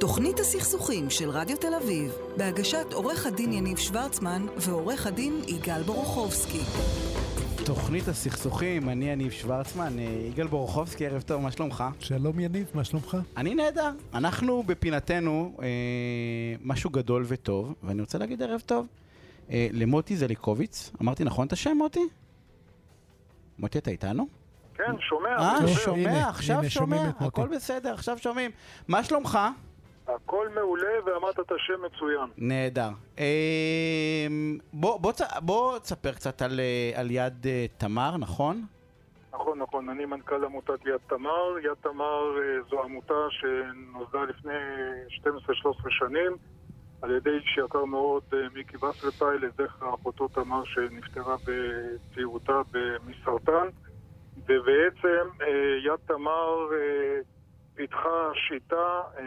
תוכנית הסכסוכים של רדיו תל אביב, בהגשת עורך הדין יניב שוורצמן ועורך הדין יגאל בורוכובסקי. תוכנית הסכסוכים, אני יניב שוורצמן, אה, יגאל בורוכובסקי, ערב טוב, מה שלומך? שלום יניב, מה שלומך? אני נהדר. אנחנו בפינתנו אה, משהו גדול וטוב, ואני רוצה להגיד ערב טוב אה, למוטי זליקוביץ. אמרתי נכון את השם, מוטי? מוטי, אתה איתנו? כן, שומע. אה, שומע, הנה, עכשיו שומע. הכל בסדר, עכשיו שומעים. מה שלומך? הכל מעולה ואמרת את השם מצוין. נהדר. אה, בוא, בוא, בוא תספר קצת על, אה, על יד אה, תמר, נכון? נכון, נכון, אני מנכ"ל עמותת יד תמר. יד תמר אה, זו עמותה שנוסדה לפני 12-13 שנים על ידי איש יקר מאוד, מיקי וסרטאי, לזכר אחותו תמר שנפטרה בצעירותה מסרטן. ובעצם יד תמר פיתחה שיטה אה,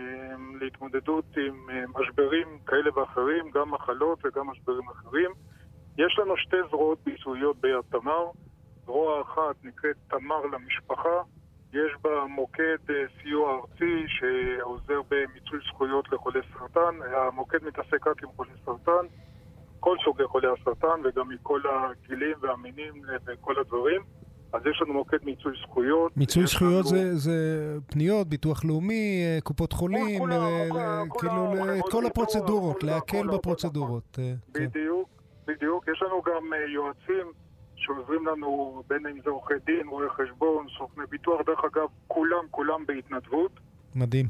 להתמודדות עם אה, משברים כאלה ואחרים, גם מחלות וגם משברים אחרים. יש לנו שתי זרועות ביצועיות ביד תמר. זרוע אחת נקראת תמר למשפחה, יש בה מוקד אה, סיוע ארצי שעוזר במיצוי זכויות לחולי סרטן. המוקד מתעסק רק עם חולי סרטן, כל סוגי חולי הסרטן וגם מכל הגילים והמינים אה, וכל הדברים. אז יש לנו מוקד מיצוי זכויות. מיצוי זכויות לנו- זה, זה פניות, ביטוח לאומי, אה, קופות חולים, כולם, אה, אה, כולם, כאילו חברות את כל הפרוצדורות, כולם, להקל כולם, בפרוצדורות. אה, כן. בדיוק, בדיוק. יש לנו גם יועצים שעוזרים לנו, בין אם זה עורכי דין, רואי חשבון, סוכני ביטוח. דרך אגב, כולם, כולם בהתנדבות. מדהים.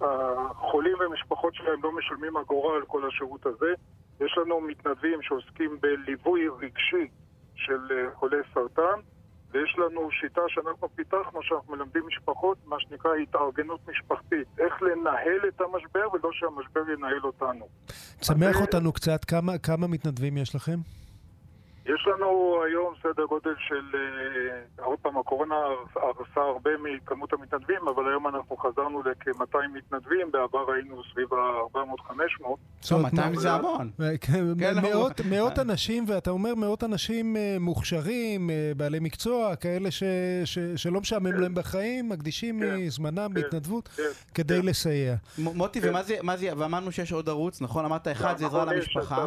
והחולים ומשפחות שלהם לא משלמים אגורה על כל השירות הזה. יש לנו מתנדבים שעוסקים בליווי רגשי של אה, חולי סרטן, ויש לנו שיטה שאנחנו פיתחנו, שאנחנו מלמדים משפחות, מה שנקרא התארגנות משפחתית. איך לנהל את המשבר ולא שהמשבר ינהל אותנו. תשמח אז, אותנו קצת, כמה- כמה מתנדבים יש לכם? יש לנו היום סדר גודל של, אה, עוד פעם, הקורונה הרסה הרבה מכמות המתנדבים, אבל היום אנחנו חזרנו לכ-200 מתנדבים, בעבר היינו סביב ה-400-500. זאת אומרת, 200 מה- זה המון. אה, כן, כן, לא. מאות, מאות אנשים, ואתה אומר מאות אנשים אה, מוכשרים, אה, בעלי מקצוע, כאלה ש, ש, שלא משעמם להם בחיים, מקדישים כן, מזמנם כן, בהתנדבות כן, כדי כן. לסייע. מוטי, כן. ומה זה, מה זה, ואמרנו שיש עוד ערוץ, נכון? אמרת אחד, זה עזרה נכון, למשפחה.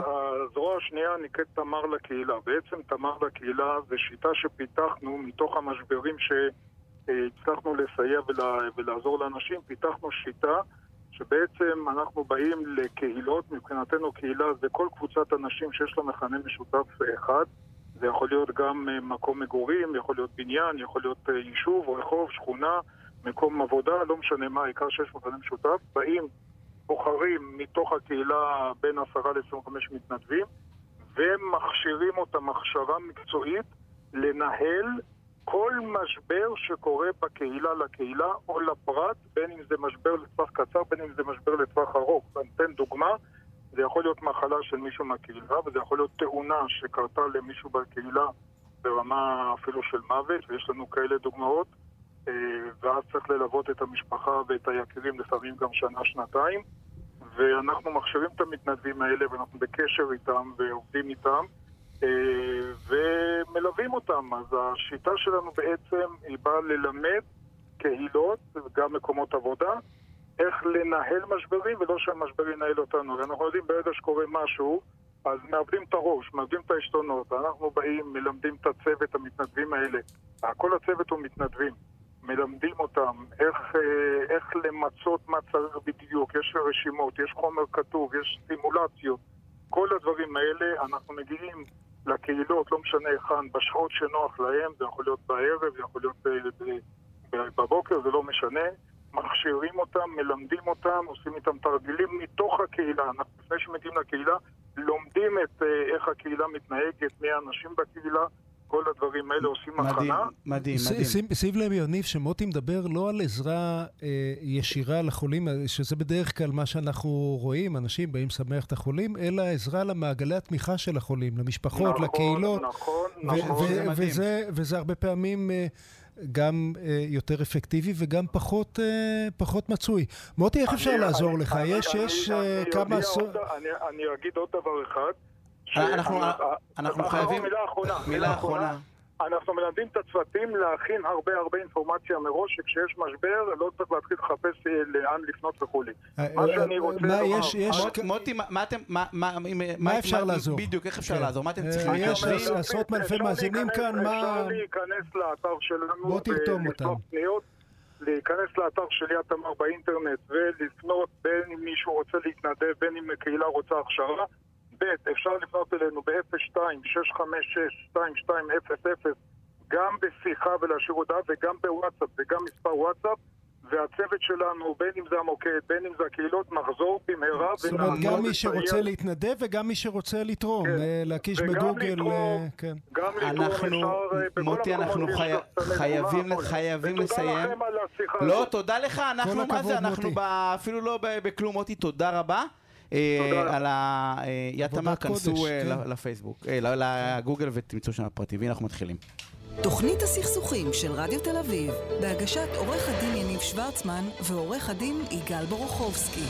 הזרוע השנייה נקראת תמר לקהילה. בעצם תמר לקהילה זה שיטה שפיתחנו מתוך המשברים שהצלחנו לסייע ולה, ולעזור לאנשים, פיתחנו שיטה שבעצם אנחנו באים לקהילות, מבחינתנו קהילה זה כל קבוצת אנשים שיש לה מכנה משותף אחד. זה יכול להיות גם אה, מקום מגורים, יכול להיות בניין, יכול להיות אה, יישוב, רחוב, שכונה, מקום עבודה, לא משנה מה, העיקר שיש מכנה משותף. באים בוחרים מתוך הקהילה בין 10 ל-25 מתנדבים ומכשירים אותם הכשרה מקצועית לנהל כל משבר שקורה בקהילה לקהילה או לפרט, בין אם זה משבר לטווח קצר, בין אם זה משבר לטווח ארוך. אני אתן דוגמה, זה יכול להיות מחלה של מישהו מהקהילה וזה יכול להיות תאונה שקרתה למישהו בקהילה ברמה אפילו של מוות, ויש לנו כאלה דוגמאות. אה, ואז צריך ללוות את המשפחה ואת היקירים לפעמים גם שנה-שנתיים. ואנחנו מכשירים את המתנדבים האלה ואנחנו בקשר איתם ועובדים איתם אה, ומלווים אותם. אז השיטה שלנו בעצם היא באה ללמד קהילות וגם מקומות עבודה איך לנהל משברים ולא שהמשבר ינהל אותנו. אנחנו יודעים ברגע שקורה משהו אז מאבדים את הראש, מאבדים את העשתונות. אנחנו באים, מלמדים את הצוות, המתנדבים האלה. כל הצוות הוא מתנדבים. מלמדים אותם איך, אה, איך למצות מה צריך בדיוק, יש רשימות, יש חומר כתוב, יש סימולציות. כל הדברים האלה, אנחנו מגיעים לקהילות, לא משנה היכן, בשעות שנוח להם, זה יכול להיות בערב, זה יכול להיות אה, בבוקר, זה לא משנה. מכשירים אותם, מלמדים אותם, עושים איתם תרגילים מתוך הקהילה. אנחנו לפני שמגיעים לקהילה, לומדים את אה, איך הקהילה מתנהגת, מי האנשים בקהילה, כל הדברים האלה עושים מדהים, הכנה. מדהים, ש- מדהים. שים- לב, יניב, שמוטי מדבר לא על עזרה אה, ישירה לחולים, אה, שזה בדרך כלל מה שאנחנו רואים, אנשים באים לשמח את החולים, אלא עזרה למעגלי התמיכה של החולים, למשפחות, נכון, לקהילות. נכון, נכון. ו- זה מדהים. וזה, וזה הרבה פעמים אה, גם אה, יותר אפקטיבי וגם פחות, אה, פחות מצוי. מוטי, איך אפשר אני- לעזור אני- לך? אני- יש, אני- יש אני אה, יודע כמה. עוד- אני אני אגיד עוד דבר אחד. אנחנו- ש- אנחנו אחרון, חייבים- מילה אחרונה. מילה אחרונה. אנחנו מלמדים את הצוותים להכין הרבה הרבה אינפורמציה מראש, שכשיש משבר לא צריך להתחיל לחפש אה, לאן לפנות וכולי. אה, מה אה, שאני רוצה מה, לומר, מוטי, מה- אפשר לעזור? בדיוק, איך אפשר כן. לעזור? מה אתם אה, צריכים? יש עשרות אלפי אפשר מאזינים כאן, מה- אפשר להיכנס לאתר שלנו, בוא תרתום אותם. פניות, להיכנס לאתר של יד תמר באינטרנט ולפנות בין אם מישהו רוצה להתנדב, בין אם קהילה רוצה הכשרה. ב', אפשר לפנות אלינו ב-02-656-2200 גם בשיחה ולהשאיר הודעה וגם בוואטסאפ, זה גם מספר וואטסאפ. והצוות שלנו, בין אם זה המוקד, בין אם זה הקהילות, נחזור במהרה זאת אומרת, גם מי. שרוצה להתנדב וגם מי שרוצה לתרום, כן. אה, להקיש וגם בגוגל, לתרום. אה, כן. גם לתרום אפשר, אה, מוטי, אנחנו חייבים-. חייבים ותודה לסיים. לכם על השיחה לא. תודה לך, אנחנו, מה זה, אנחנו אפילו לא ב- בכלום, מוטי, תודה רבה. אה, תודה. על ה... אה, כנסו אה, כן. ל- לפייסבוק, ל- לגוגל ותמצאו שם פרטים, והנה אנחנו מתחילים. תוכנית הסכסוכים של רדיו תל אביב, בהגשת עורך הדין יניב שוורצמן ועורך הדין יגאל בורוכובסקי.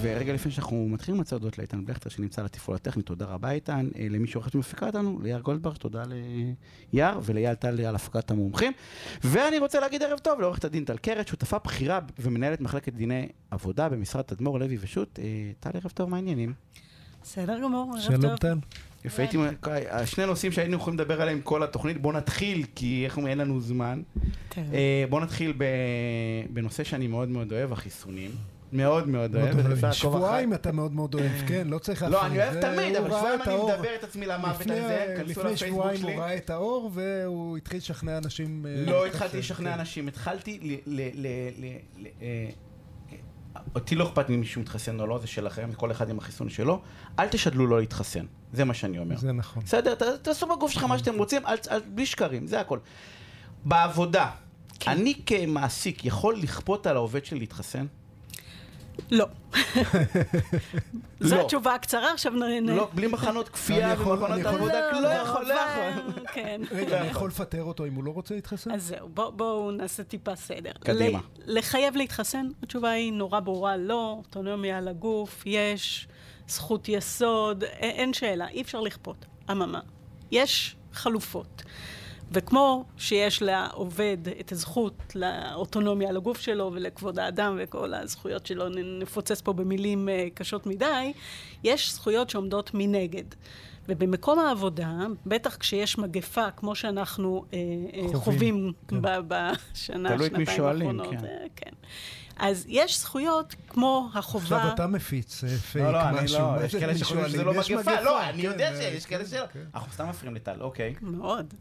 ורגע לפני שאנחנו מתחילים, רוצה להודות לאיתן בלכטר שנמצא על התפעול הטכני, תודה רבה איתן. אה, למי שעורכת ומפיקה אותנו, ליאר גולדברג, תודה ליאר ולאייל טל על הפקת המומחים. ואני רוצה להגיד ערב טוב לעורכת הדין טל קרת, שותפה בכירה ומנהלת מחלקת דיני עבודה במשרד תדמור לוי ושות'. אה, טל, ערב טוב, מה העניינים? בסדר גמור, ערב שלום טוב. טל. יפה, הייתי, שני נושאים שהיינו יכולים לדבר עליהם כל התוכנית, בואו נתחיל, כי איך אומרים, אין לנו זמן. אה, בואו נתחיל בנושא שאני מאוד מאוד אוהב, החיסונים. מאוד מאוד אוהב. שבועיים אתה מאוד מאוד אוהב, כן, לא צריך לא. אני אוהב תמיד, אבל שבועיים אני. מדבר את עצמי למוות על זה, כנסו לפני שבועיים. הוא ראה את האור והוא התחיל לשכנע אנשים... אה, לא התחלתי לשכנע כן. אנשים, התחלתי אה, אותי לא אכפת ממי שהוא מתחסן או לא, זה שלכם, כל אחד עם החיסון שלו. אל תשדלו לא להתחסן, זה מה שאני אומר. זה נכון. בסדר, ת- תעשו בגוף שלך מה שאתם רוצים, אל- אל- בלי שקרים, זה הכל. בעבודה, כן. אני כמעסיק יכול לכפות על העובד שלי להתחסן? לא. זו לא. התשובה הקצרה, עכשיו נ... נ- לא, בלי מחנות כפייה ומחנות עבודה, לא יכול, לא יכול. כן. רגע, אני יכול לפטר אותו אם הוא לא רוצה להתחסן? אז זהו, בוא- בואו נעשה טיפה סדר. קדימה. לחייב להתחסן, התשובה היא נורא ברורה, לא, אוטונומיה על הגוף, יש, זכות יסוד, אין שאלה, אי אפשר לכפות. אממה, יש חלופות. וכמו שיש לעובד את הזכות לאוטונומיה על הגוף שלו ולכבוד האדם וכל הזכויות שלו, נפוצץ פה במילים אה, קשות מדי, יש זכויות שעומדות מנגד. ובמקום העבודה, בטח כשיש מגפה, כמו שאנחנו אה, אה, חווים, חווים כן. בשנה, תלוי את מי שנתיים שואלים, האחרונות, כן. אה, כן. אז יש זכויות כמו החובה... עכשיו אתה מפיץ אה, פייק לא, לא, משהו. לא, מה יש זה כאלה שחושבים שזה לא מגפה, לא, אני כן, יודע אה, שיש כאלה כן, שלא. כן. אנחנו סתם מפריעים לטל, אוקיי. מאוד.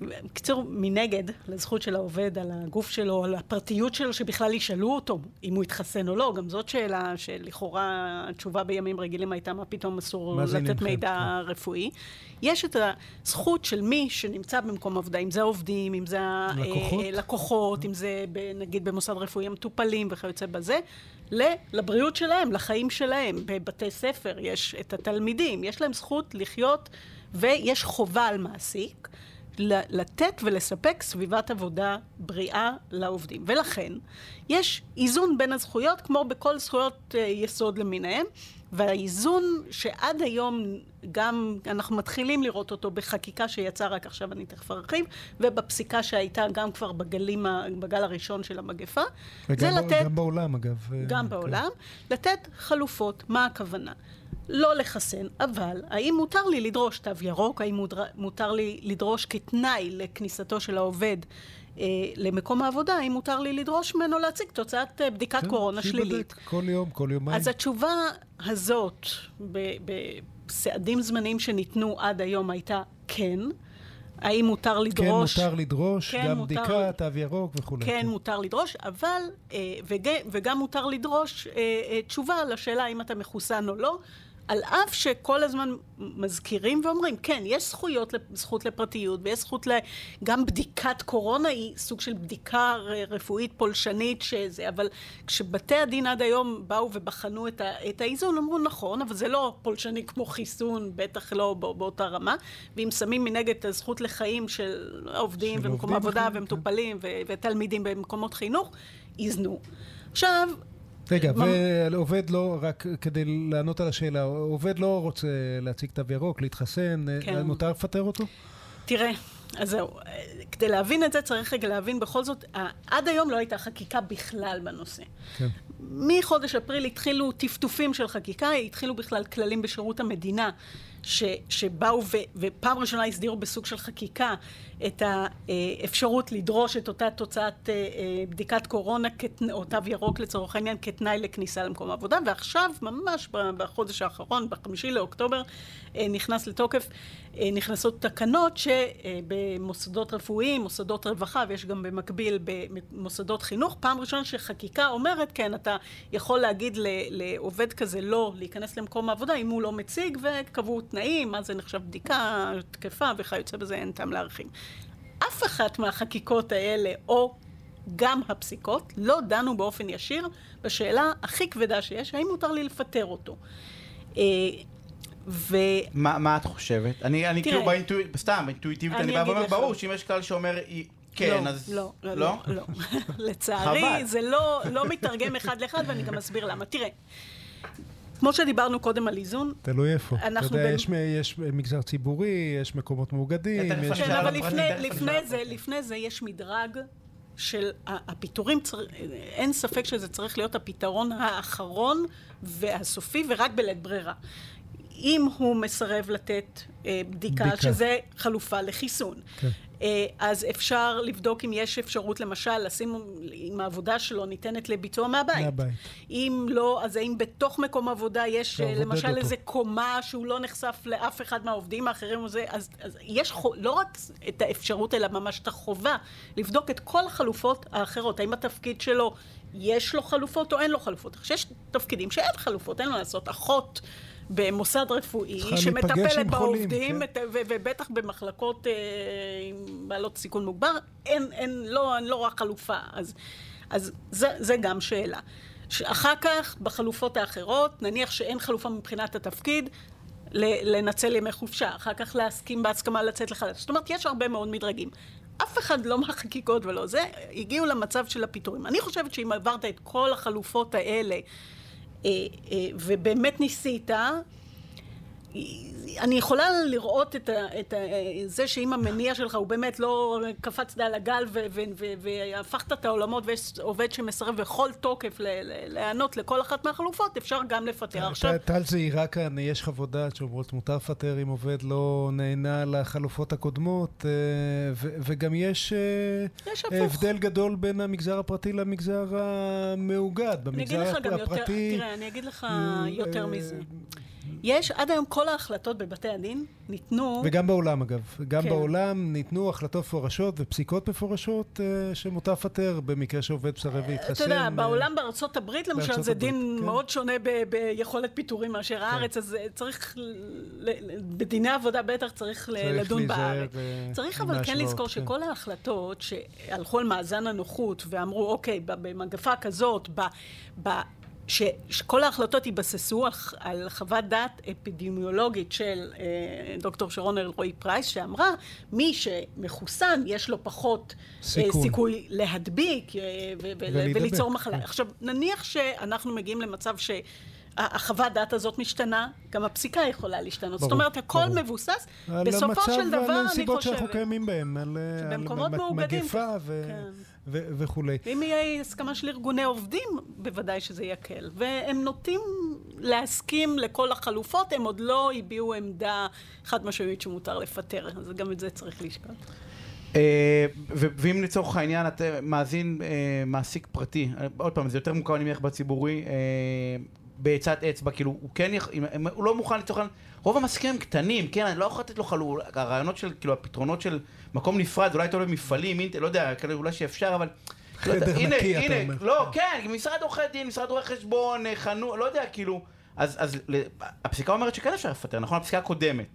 בקיצור, מנגד, לזכות של העובד על הגוף שלו, על הפרטיות שלו, שבכלל ישאלו אותו אם הוא התחסן או לא, גם זאת שאלה שלכאורה התשובה בימים רגילים הייתה מה פתאום אסור לתת? מידע רפואי. יש את הזכות של מי שנמצא במקום עבודה, אם זה העובדים, אם זה לקוחות? הלקוחות, אם זה ב- נגיד במוסד רפואי המטופלים וכיוצא בזה, לבריאות שלהם, לחיים שלהם. בבתי ספר יש את התלמידים, יש להם זכות לחיות, ויש חובה על מעסיק. לתת ולספק סביבת עבודה בריאה לעובדים. ולכן, יש איזון בין הזכויות, כמו בכל זכויות אה, יסוד למיניהם, והאיזון שעד היום גם אנחנו מתחילים לראות אותו בחקיקה שיצאה רק עכשיו, אני תכף ארחיב, ובפסיקה שהייתה גם כבר בגלים, בגל הראשון של המגפה, זה וגם ב- לתת... גם בעולם, אגב. אה, גם כן. בעולם, לתת חלופות. מה הכוונה? לא לחסן, אבל האם מותר לי לדרוש תו ירוק? האם מותר, מותר לי לדרוש כתנאי לכניסתו של העובד אה, למקום העבודה? האם מותר לי לדרוש ממנו להציג תוצאת אה, בדיקת כן, קורונה שלילית? כל יום, כל יומיים. אז התשובה הזאת, ב- בסעדים זמניים שניתנו עד היום, הייתה כן. האם מותר כן, לדרוש... מותר לדרוש, כן, גם מותר. בדיקה, תו ירוק וכולי. כן, מותר לדרוש, אבל, אה, וג, וגם מותר לדרוש אה, אה, תשובה לשאלה אם אתה מחוסן או לא, על אף שכל הזמן מזכירים ואומרים, כן, יש זכויות, זכות לפרטיות, ויש זכות ל... גם בדיקת קורונה היא סוג של בדיקה רפואית פולשנית שזה, אבל כשבתי הדין עד היום באו ובחנו את, ה, את האיזון, אמרו, נכון, אבל זה לא פולשני כמו חיסון, בטח לא בא, באותה רמה, ואם שמים מנגד את הזכות לחיים של עובדים של ומקום עובדים עבודה כן. ומטופלים ו- ותלמידים במקומות חינוך, איזנו. עכשיו, רגע, ועובד לא, רק כדי לענות על השאלה, עובד לא רוצה להציג תו ירוק, להתחסן, כן. אה, מותר לפטר אותו? תראה, אז זהו, כדי להבין את זה צריך רגע להבין בכל זאת, עד היום לא הייתה חקיקה בכלל בנושא. כן. מחודש אפריל התחילו טפטופים של חקיקה, התחילו בכלל כללים בשירות המדינה ש, שבאו ו, ופעם ראשונה הסדירו בסוג של חקיקה את האפשרות לדרוש את אותה תוצאת אה, אה, בדיקת קורונה או תו ירוק לצורך העניין כתנאי לכניסה למקום העבודה. ועכשיו ממש בחודש האחרון, בחמישי לאוקטובר אה, נכנס לתוקף, נכנסות תקנות שבמוסדות רפואיים, מוסדות רווחה ויש גם במקביל במוסדות חינוך, פעם ראשונה שחקיקה אומרת כן אתה יכול להגיד לעובד כזה לא להיכנס למקום העבודה אם הוא לא מציג וקבעו תנאים, מה זה נחשב בדיקה תקפה וכיוצא בזה אין טעם להרחיב. אף אחת מהחקיקות האלה, או גם הפסיקות, לא דנו באופן ישיר בשאלה הכי כבדה שיש, האם מותר לי לפטר אותו. ו... מה, מה את חושבת? אני, אני כאילו באינטואיטיבית, סתם, באינטואיטיבית, אני בא ואומר, ברור שאם יש כלל שאומר כן, לא, אז... לא, לא, לא. לא. לצערי, זה לא, לא מתרגם אחד לאחד, ואני גם אסביר למה. תראה, כמו שדיברנו קודם על איזון, תלוי איפה. אנחנו... אתה יודע, יש, יש מגזר ציבורי, יש מקומות מאוגדים, יש... כן, אבל לפני, לפני, זה, לפני זה יש מדרג של הפיטורים, צר... אין ספק שזה צריך להיות הפתרון האחרון והסופי, ורק בלית ברירה. אם הוא מסרב לתת אה, בדיקה, בדיקה, שזה חלופה לחיסון. כן. אה, אז אפשר לבדוק אם יש אפשרות למשל לשים, אם העבודה שלו ניתנת לביצוע מהבית. מהבית. אם לא, אז האם בתוך מקום עבודה יש אה, למשל אותו. איזה קומה שהוא לא נחשף לאף אחד מהעובדים האחרים, וזה, אז, אז יש חו, לא רק את האפשרות אלא ממש את החובה לבדוק את כל החלופות האחרות. האם התפקיד שלו יש לו חלופות או אין לו חלופות. שיש תפקידים שאין חלופות, אין לו לעשות. אחות במוסד רפואי שמטפלת בעובדים, כן. ובטח במחלקות אה, עם בעלות סיכון מוגבר, אין, אין, לא, לא רק חלופה. אז, אז זה, זה גם שאלה. אחר כך, בחלופות האחרות, נניח שאין חלופה מבחינת התפקיד, לנצל ימי חופשה, אחר כך להסכים בהסכמה לצאת לחל"ת. זאת אומרת, יש הרבה מאוד מדרגים. אף אחד לא מהחקיקות ולא זה, הגיעו למצב של הפיטורים. אני חושבת שאם עברת את כל החלופות האלה, ובאמת ניסית, אני יכולה לראות את, ה, את ה, זה שאם המניע שלך הוא באמת לא קפצת על הגל והפכת את העולמות ויש עובד שמסרב בכל תוקף להיענות לכל אחת מהחלופות, אפשר גם לפטר. עכשיו... טל זהירה כאן, יש חוות דעת שאומרות מותר לפטר אם עובד לא נהנה לחלופות הקודמות, אה, ו, וגם יש, אה, יש הבדל גדול בין המגזר הפרטי למגזר המאוגד. במגזר הפרטי... יותר, תראה, אני אגיד לך יותר מזה. יש עד היום כל ההחלטות בבתי הדין ניתנו... וגם בעולם אגב. גם כן. בעולם ניתנו החלטות מפורשות ופסיקות מפורשות uh, שמותר לפטר במקרה שעובד מסרב להתחסן. אתה יודע, uh, בעולם בארצות הברית למשל בארצות זה הברית, דין כן. מאוד שונה ב- ביכולת פיטורים מאשר כן. הארץ, אז אה, צריך, בדיני עבודה בטח צריך, צריך לדון בארץ. צריך אבל כן לזכור כן. שכל ההחלטות שהלכו על מאזן הנוחות ואמרו, אוקיי, במגפה כזאת, ב... ב ש, שכל ההחלטות התבססו על, על חוות דעת אפידמיולוגית של אה, דוקטור שרון אלרועי פרייס, שאמרה, מי שמחוסן יש לו פחות אה, סיכוי, אה, סיכוי להדביק אה, ו- ו- וליצור מחלה. כן. עכשיו, נניח שאנחנו מגיעים למצב ש... החוות דעת הזאת משתנה, גם הפסיקה יכולה להשתנות. ברור, זאת אומרת, הכל ברור. מבוסס. בסופו של דבר, אני חושבת... על המצב ועל הנסיבות שאנחנו קיימים בהן, על, על מגפה ו... כן. ו- וכולי. ואם יהיה הסכמה של ארגוני עובדים, בוודאי שזה יקל. והם נוטים להסכים לכל החלופות, הם עוד לא הביעו עמדה חד משמעית שמותר לפטר, אז גם את זה צריך לשקול. אה, ואם לצורך העניין את מאזין אה, מעסיק פרטי, עוד פעם, זה יותר מוכר אני מניח בציבורי, אה, בעצת אצבע, כאילו, הוא כן, הוא לא מוכן לצורך העניין, רוב המעסיקים הם קטנים, כן, אני לא יכול לתת לו חלול, הרעיונות של, כאילו, הפתרונות של מקום נפרד, אולי טוב במפעלים, לא יודע, אולי שאפשר, אבל... לא חדר לא נקי, אתה אומר. לא, כן, משרד עורכי דין, משרד רואי חשבון, חנות, לא יודע, כאילו, אז, אז הפסיקה אומרת שכן אפשר לפטר, נכון? הפסיקה הקודמת,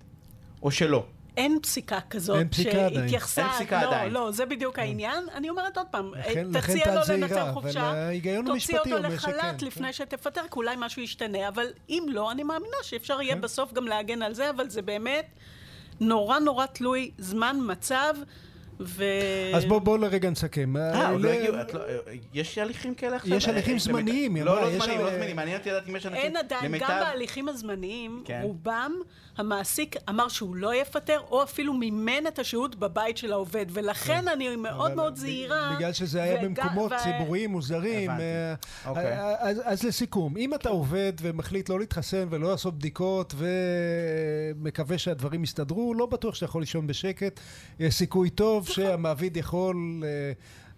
או שלא. אין פסיקה כזאת אין פסיקה שהתייחסה, אין פסיקה לא, עדיין. לא, זה בדיוק העניין. אני אומרת עוד פעם, לכן, תציע לו לנצל חופשה, תוציא אותו לחל"ת לפני כן. שתפטר, כי אולי משהו ישתנה, אבל אם לא, אני מאמינה שאפשר יהיה כן. בסוף גם להגן על זה, אבל זה באמת נורא נורא תלוי זמן, מצב. ו... אז בואו בוא לרגע נסכם. אה, עוד לא הגיעו, את לא- יש הליכים כאלה עכשיו? יש הליכים אה, זמניים, היא לא, אמרה, לא יש, זמניים, לא אה, זמניים, מעניין אותי לדעת אם יש אנשים, אין עדיין, למיטב- גם בהליכים הזמניים, כן. רובם, המעסיק אמר שהוא לא יפטר, או אפילו מימן את השהות בבית של העובד, ולכן אני מאוד כן. אבל מאוד ב- זהירה. בגלל שזה היה וג- במקומות ו- ציבוריים מוזרים. הבנתי. אה, אוקיי. אה, אז, אז לסיכום, אם אתה עובד ומחליט לא להתחסן ולא לעשות בדיקות ומקווה שהדברים יסתדרו, לא בטוח שאתה יכול לישון בשקט. יש סיכוי טוב. שהמעביד יכול... אה,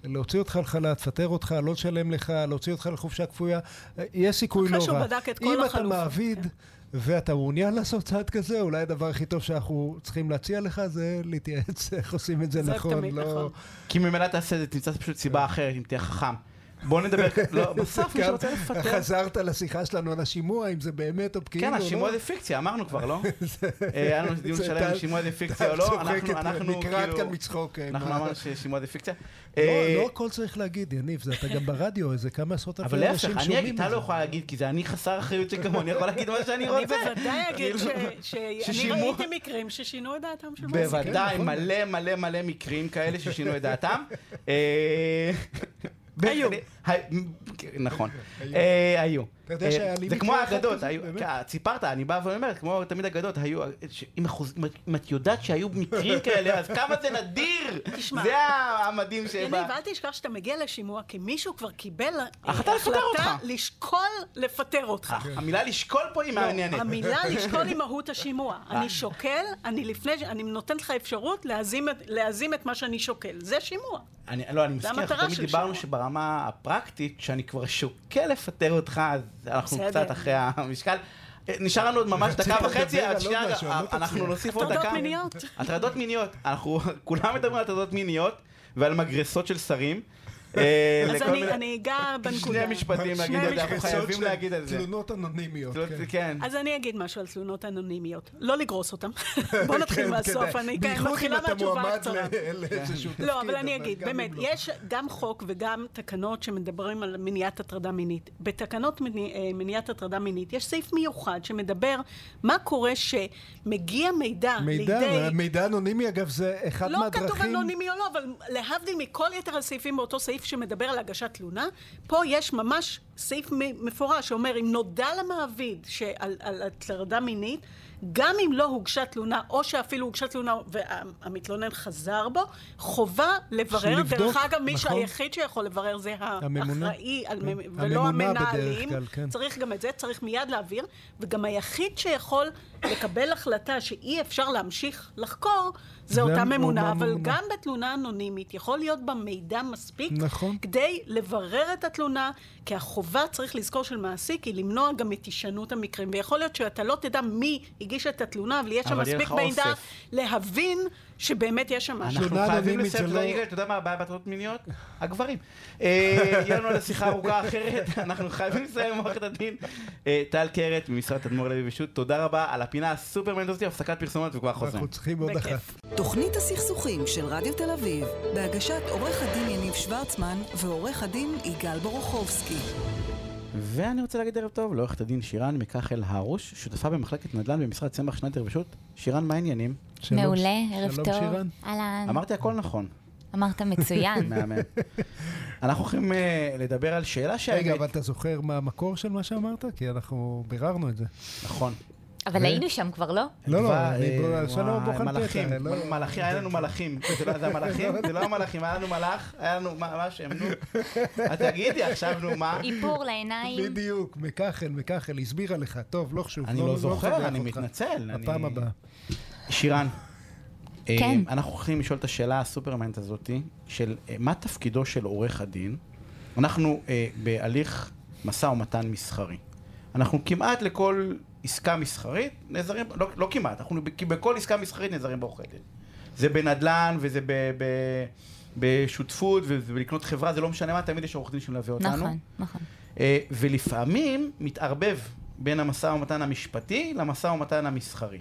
להוציא אותך לחל"ת, לפטר אותך, לא לשלם לך, להוציא אותך לחופשה כפויה, אה, יש סיכוי אחרי לא שהוא. בדק את כל אם אתה החלופות, מעביד כן. ואתה מעוניין לעשות צעד כזה, אולי הדבר הכי טוב שאנחנו צריכים להציע לך זה להתייעץ איך עושים את זה זה נכון. תמיד לא... נכון. כי ממילא תעשה את זה, תמצא פשוט סיבה אחרת, אם תהיה חכם. בוא נדבר, לא, בסוף מי גם שרוצה לפטר... חזרת לשיחה שלנו על השימוע, אם זה באמת או כאילו. כן, לא? השימוע זה פיקציה, אמרנו כבר, לא? אה, היה לנו דיון זה שלם אם שימוע זה פיקציה או לא, אנחנו, כאילו... כאן מצחוק. אה, אנחנו אמרנו ששימוע זה פיקציה. לא- אה, לא הכל צריך להגיד, יניב, זה אתה גם ברדיו, איזה כמה עשרות אלפי אבל להפך, אנשים אני שומעים אגיד, את אתה זה. לא יכולה להגיד, כי זה אני חסר אחריות שכמוני, אני יכול להגיד מה שאני אני רוצה. בוודאי אגיד כאילו, שאני ראיתי מקרים ששינו את דעתם של מעסיקים. בוודאי, נכון. מלא מלא מלא מקרים כאלה ששינו את דעתם. אה, היו. נכון, אה, היו. אה, לי זה כמו האגדות? כן, סיפרת, אני בא ואומר, כמו תמיד אגדות, היו, אם את יודעת שהיו מקרים כאלה, אז כמה זה נדיר! תשמע. זה המדהים שבא. יניב, אל תשכח שאתה מגיע לשימוע, כי מישהו כבר קיבל אה, החלטה. לשקול לפטר אותך. אה, המילה לשקול פה היא מעניינת. לא, המילה לשקול היא מהות השימוע. אה. אני שוקל, אני לפני, אני נותנת לך אפשרות להזים את- מה שאני שוקל. זה שימוע. אני, לא, אני אנחנו תמיד דיברנו. שברמה הפרקטית, שאני כבר שוקל לפטר אותך, אז אנחנו בסדר. קצת אחרי המשקל. נשאר לנו עוד ממש דקה וחצי, על שנייה, אנחנו. נוסיף עוד דקה. הטרדות מיניות. הטרדות מיניות. אנחנו כולם מדברים על הטרדות מיניות ועל מגרסות של שרים. אה, אז אני- אגע בנקודה. שני משפטים להגיד שני את זה, אנחנו. חייבים להגיד על זה. תלונות אנונימיות. כן. כן. אז אני אגיד משהו על תלונות אנונימיות. לא לגרוס אותן. בוא נתחיל כן, מהסוף. אני כן, מתחילה מהתשובה הקצרה. תפקיד. לא, אבל אני אגיד, באמת, לא. יש גם חוק וגם תקנות שמדברים על מניעת הטרדה מינית. בתקנות אה, מניעת הטרדה מינית יש סעיף מיוחד שמדבר מה קורה שמגיע מידע לידי... מידע אנונימי אגב זה אחד לא מהדרכים. כתוב אנונימי או לא, אבל להבדיל מכל יתר הסעיפים באותו סעיף שמדבר על הגשת תלונה, פה יש ממש סעיף מפורש שאומר, אם נודע למעביד שעל על הטרדה מינית, גם אם לא הוגשה תלונה, או שאפילו הוגשה תלונה והמתלונן חזר בו, חובה לברר. לבדוק, דרך אגב, מי נכון. שהיחיד שיכול לברר זה הממונה. האחראי, על כן. מ- ולא המנהלים. כלל, כן. צריך גם את זה, צריך מיד להעביר, וגם היחיד שיכול לקבל החלטה שאי אפשר להמשיך לחקור, זה אותה ממונה, אבל הממונה. גם בתלונה אנונימית יכול להיות בה מידע מספיק נכון. כדי לברר את התלונה, כי החובה, צריך לזכור, של מעסיק היא למנוע גם את הישנות המקרים. ויכול להיות שאתה לא תדע מי הגיש את התלונה, אבל יש שם מספיק מידע. להבין שבאמת יש שם משהו. אנחנו חייבים לסיים, זה אתה לא- יודע, אתה יודע מה הבעיה בהטרדות מיניות? הגברים. אה, יהיה לנו על שיחה ארוכה אחרת, אנחנו חייבים לסיים עם עורכת הדין אה, טל קרת ממשרד תדמור לוי ושות', תודה רבה על הפינה הסופרמנט הזאת, הפסקת פרסומות וכבר חוזרים. אנחנו צריכים עוד אחת. תוכנית הסכסוכים של רדיו תל אביב, בהגשת עורך הדין יניב שוורצמן ועורך הדין יגאל בורוכובסקי. ואני רוצה להגיד ערב טוב לעורכת הדין שירן מקחל הרוש, שותפה במחלקת נדל"ן במשרד צמח שניידר ושות'. שירן, מה העניינים? שלום, מעולה, ערב שלום, טוב. שירן. אהלן. אמרתי הכל נכון, אמרת מצוין. מהמם. אנחנו הולכים אה, לדבר על שאלה רגע, שהאמת, אבל אתה זוכר מה המקור של מה שאמרת? כי אנחנו ביררנו את זה. נכון. אבל היינו שם כבר, לא? לא, לא, אה, שלום, בוחן מלאכים, פתע, לא- מ- מלאכים, היה לנו מלאכים, זה לא זה המלאכים? זה לא המלאכים, היה לנו מלאך, היה לנו, מה מה השם, נו, אז תגידי עכשיו, נו, מה? איפור לעיניים. בדיוק, מקחל, מקחל, הסבירה לך. טוב, לא חשוב. אני לא זוכר, אני. מתנצל. אני- הפעם הבאה. שירן, אה, כן. אנחנו הולכים לשאול את השאלה הסופרמנט הזאתי, של אה, מה תפקידו של עורך הדין? אנחנו בהליך משא ומתן מסחרי. אנחנו כמעט לכל עסקה מסחרית נעזרים, לא, לא כמעט, אנחנו כי בכל עסקה מסחרית נעזרים בעורכי דין. זה בנדל"ן וזה ב, ב, בשותפות וזה בלקנות חברה, זה לא משנה מה, תמיד יש עורך דין שמלווה אותנו. נכון, נכון. אה, ולפעמים מתערבב בין המשא ומתן המשפטי למשא ומתן המסחרי.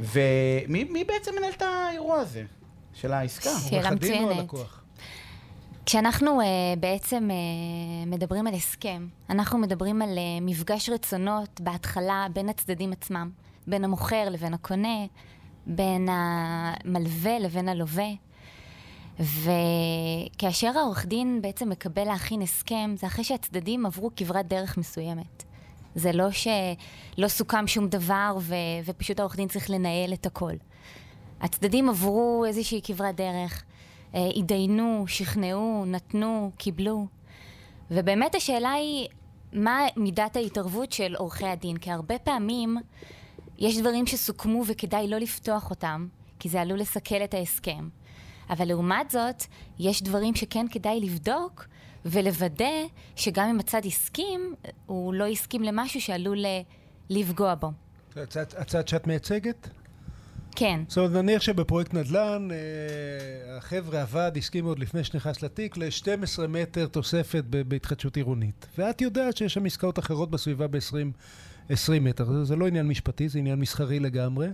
ומי מי בעצם מנהל את האירוע הזה של העסקה? שאלה מצוינת. כשאנחנו uh, בעצם uh, מדברים על הסכם, אנחנו מדברים על uh, מפגש רצונות בהתחלה בין הצדדים עצמם, בין המוכר לבין הקונה, בין המלווה לבין הלווה. וכאשר העורך דין בעצם מקבל להכין הסכם, זה אחרי שהצדדים עברו כברת דרך מסוימת. זה לא שלא סוכם שום דבר ו... ופשוט העורך דין צריך לנהל את הכל. הצדדים עברו איזושהי כברת דרך, התדיינו, שכנעו, נתנו, קיבלו. ובאמת השאלה היא, מה מידת ההתערבות של עורכי הדין? כי הרבה פעמים יש דברים שסוכמו וכדאי לא לפתוח אותם, כי זה עלול לסכל את ההסכם. אבל לעומת זאת, יש דברים שכן כדאי לבדוק ולוודא שגם אם הצד הסכים, הוא לא הסכים למשהו שעלול לפגוע בו. הצד, הצד שאת מייצגת? כן. זאת אומרת, נניח שבפרויקט נדל"ן, אה, החבר'ה, הוועד, הסכימו עוד לפני שנכנס לתיק ל-12 מטר תוספת בהתחדשות עירונית. ואת יודעת שיש שם עסקאות אחרות בסביבה ב-20 מטר. זה, זה לא עניין משפטי, זה עניין מסחרי לגמרי.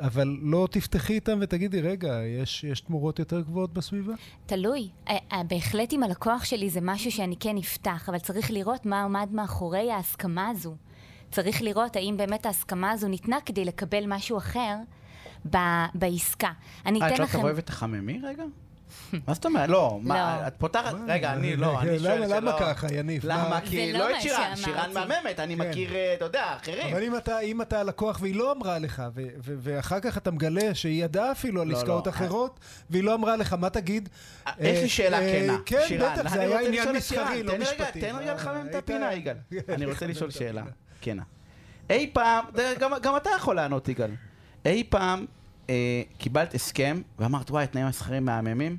אבל לא תפתחי איתם ותגידי, רגע, יש, יש תמורות יותר גבוהות בסביבה? תלוי. אה, אה, בהחלט עם הלקוח שלי זה משהו שאני כן אפתח, אבל צריך לראות מה עומד מאחורי ההסכמה הזו. צריך לראות האם באמת ההסכמה הזו ניתנה כדי לקבל משהו אחר בעסקה. אני אתן לכם... אה, את לא תבואי ותחממי רגע? מה זאת אומרת? לא, מה, לא. את פותחת, רגע, אני לא, אני שואל שלא. למה ככה, יניב? למה? כי לא, לא את שירן, שירן מהממת, אני כן. מכיר, אה, אתה יודע, אחרים. אבל אם אתה הלקוח והיא לא אמרה לך, ואחר כך אתה מגלה שהיא ידעה אפילו על לא, עסקאות אחרות, והיא לא אמרה לך, מה תגיד? אה, יש לי שאלה כנה, כן, בטח, זה היה עניין מסחרי, לא משפטי. תן רגע לחמם את הפינה, יגאל. אני רוצה לשאול שאלה כנה. אי פעם, גם אתה יכול לענות, יגאל. אי פעם אה, קיבלת הסכם ואמרת, וואי, תנאים המסחרים מהממים?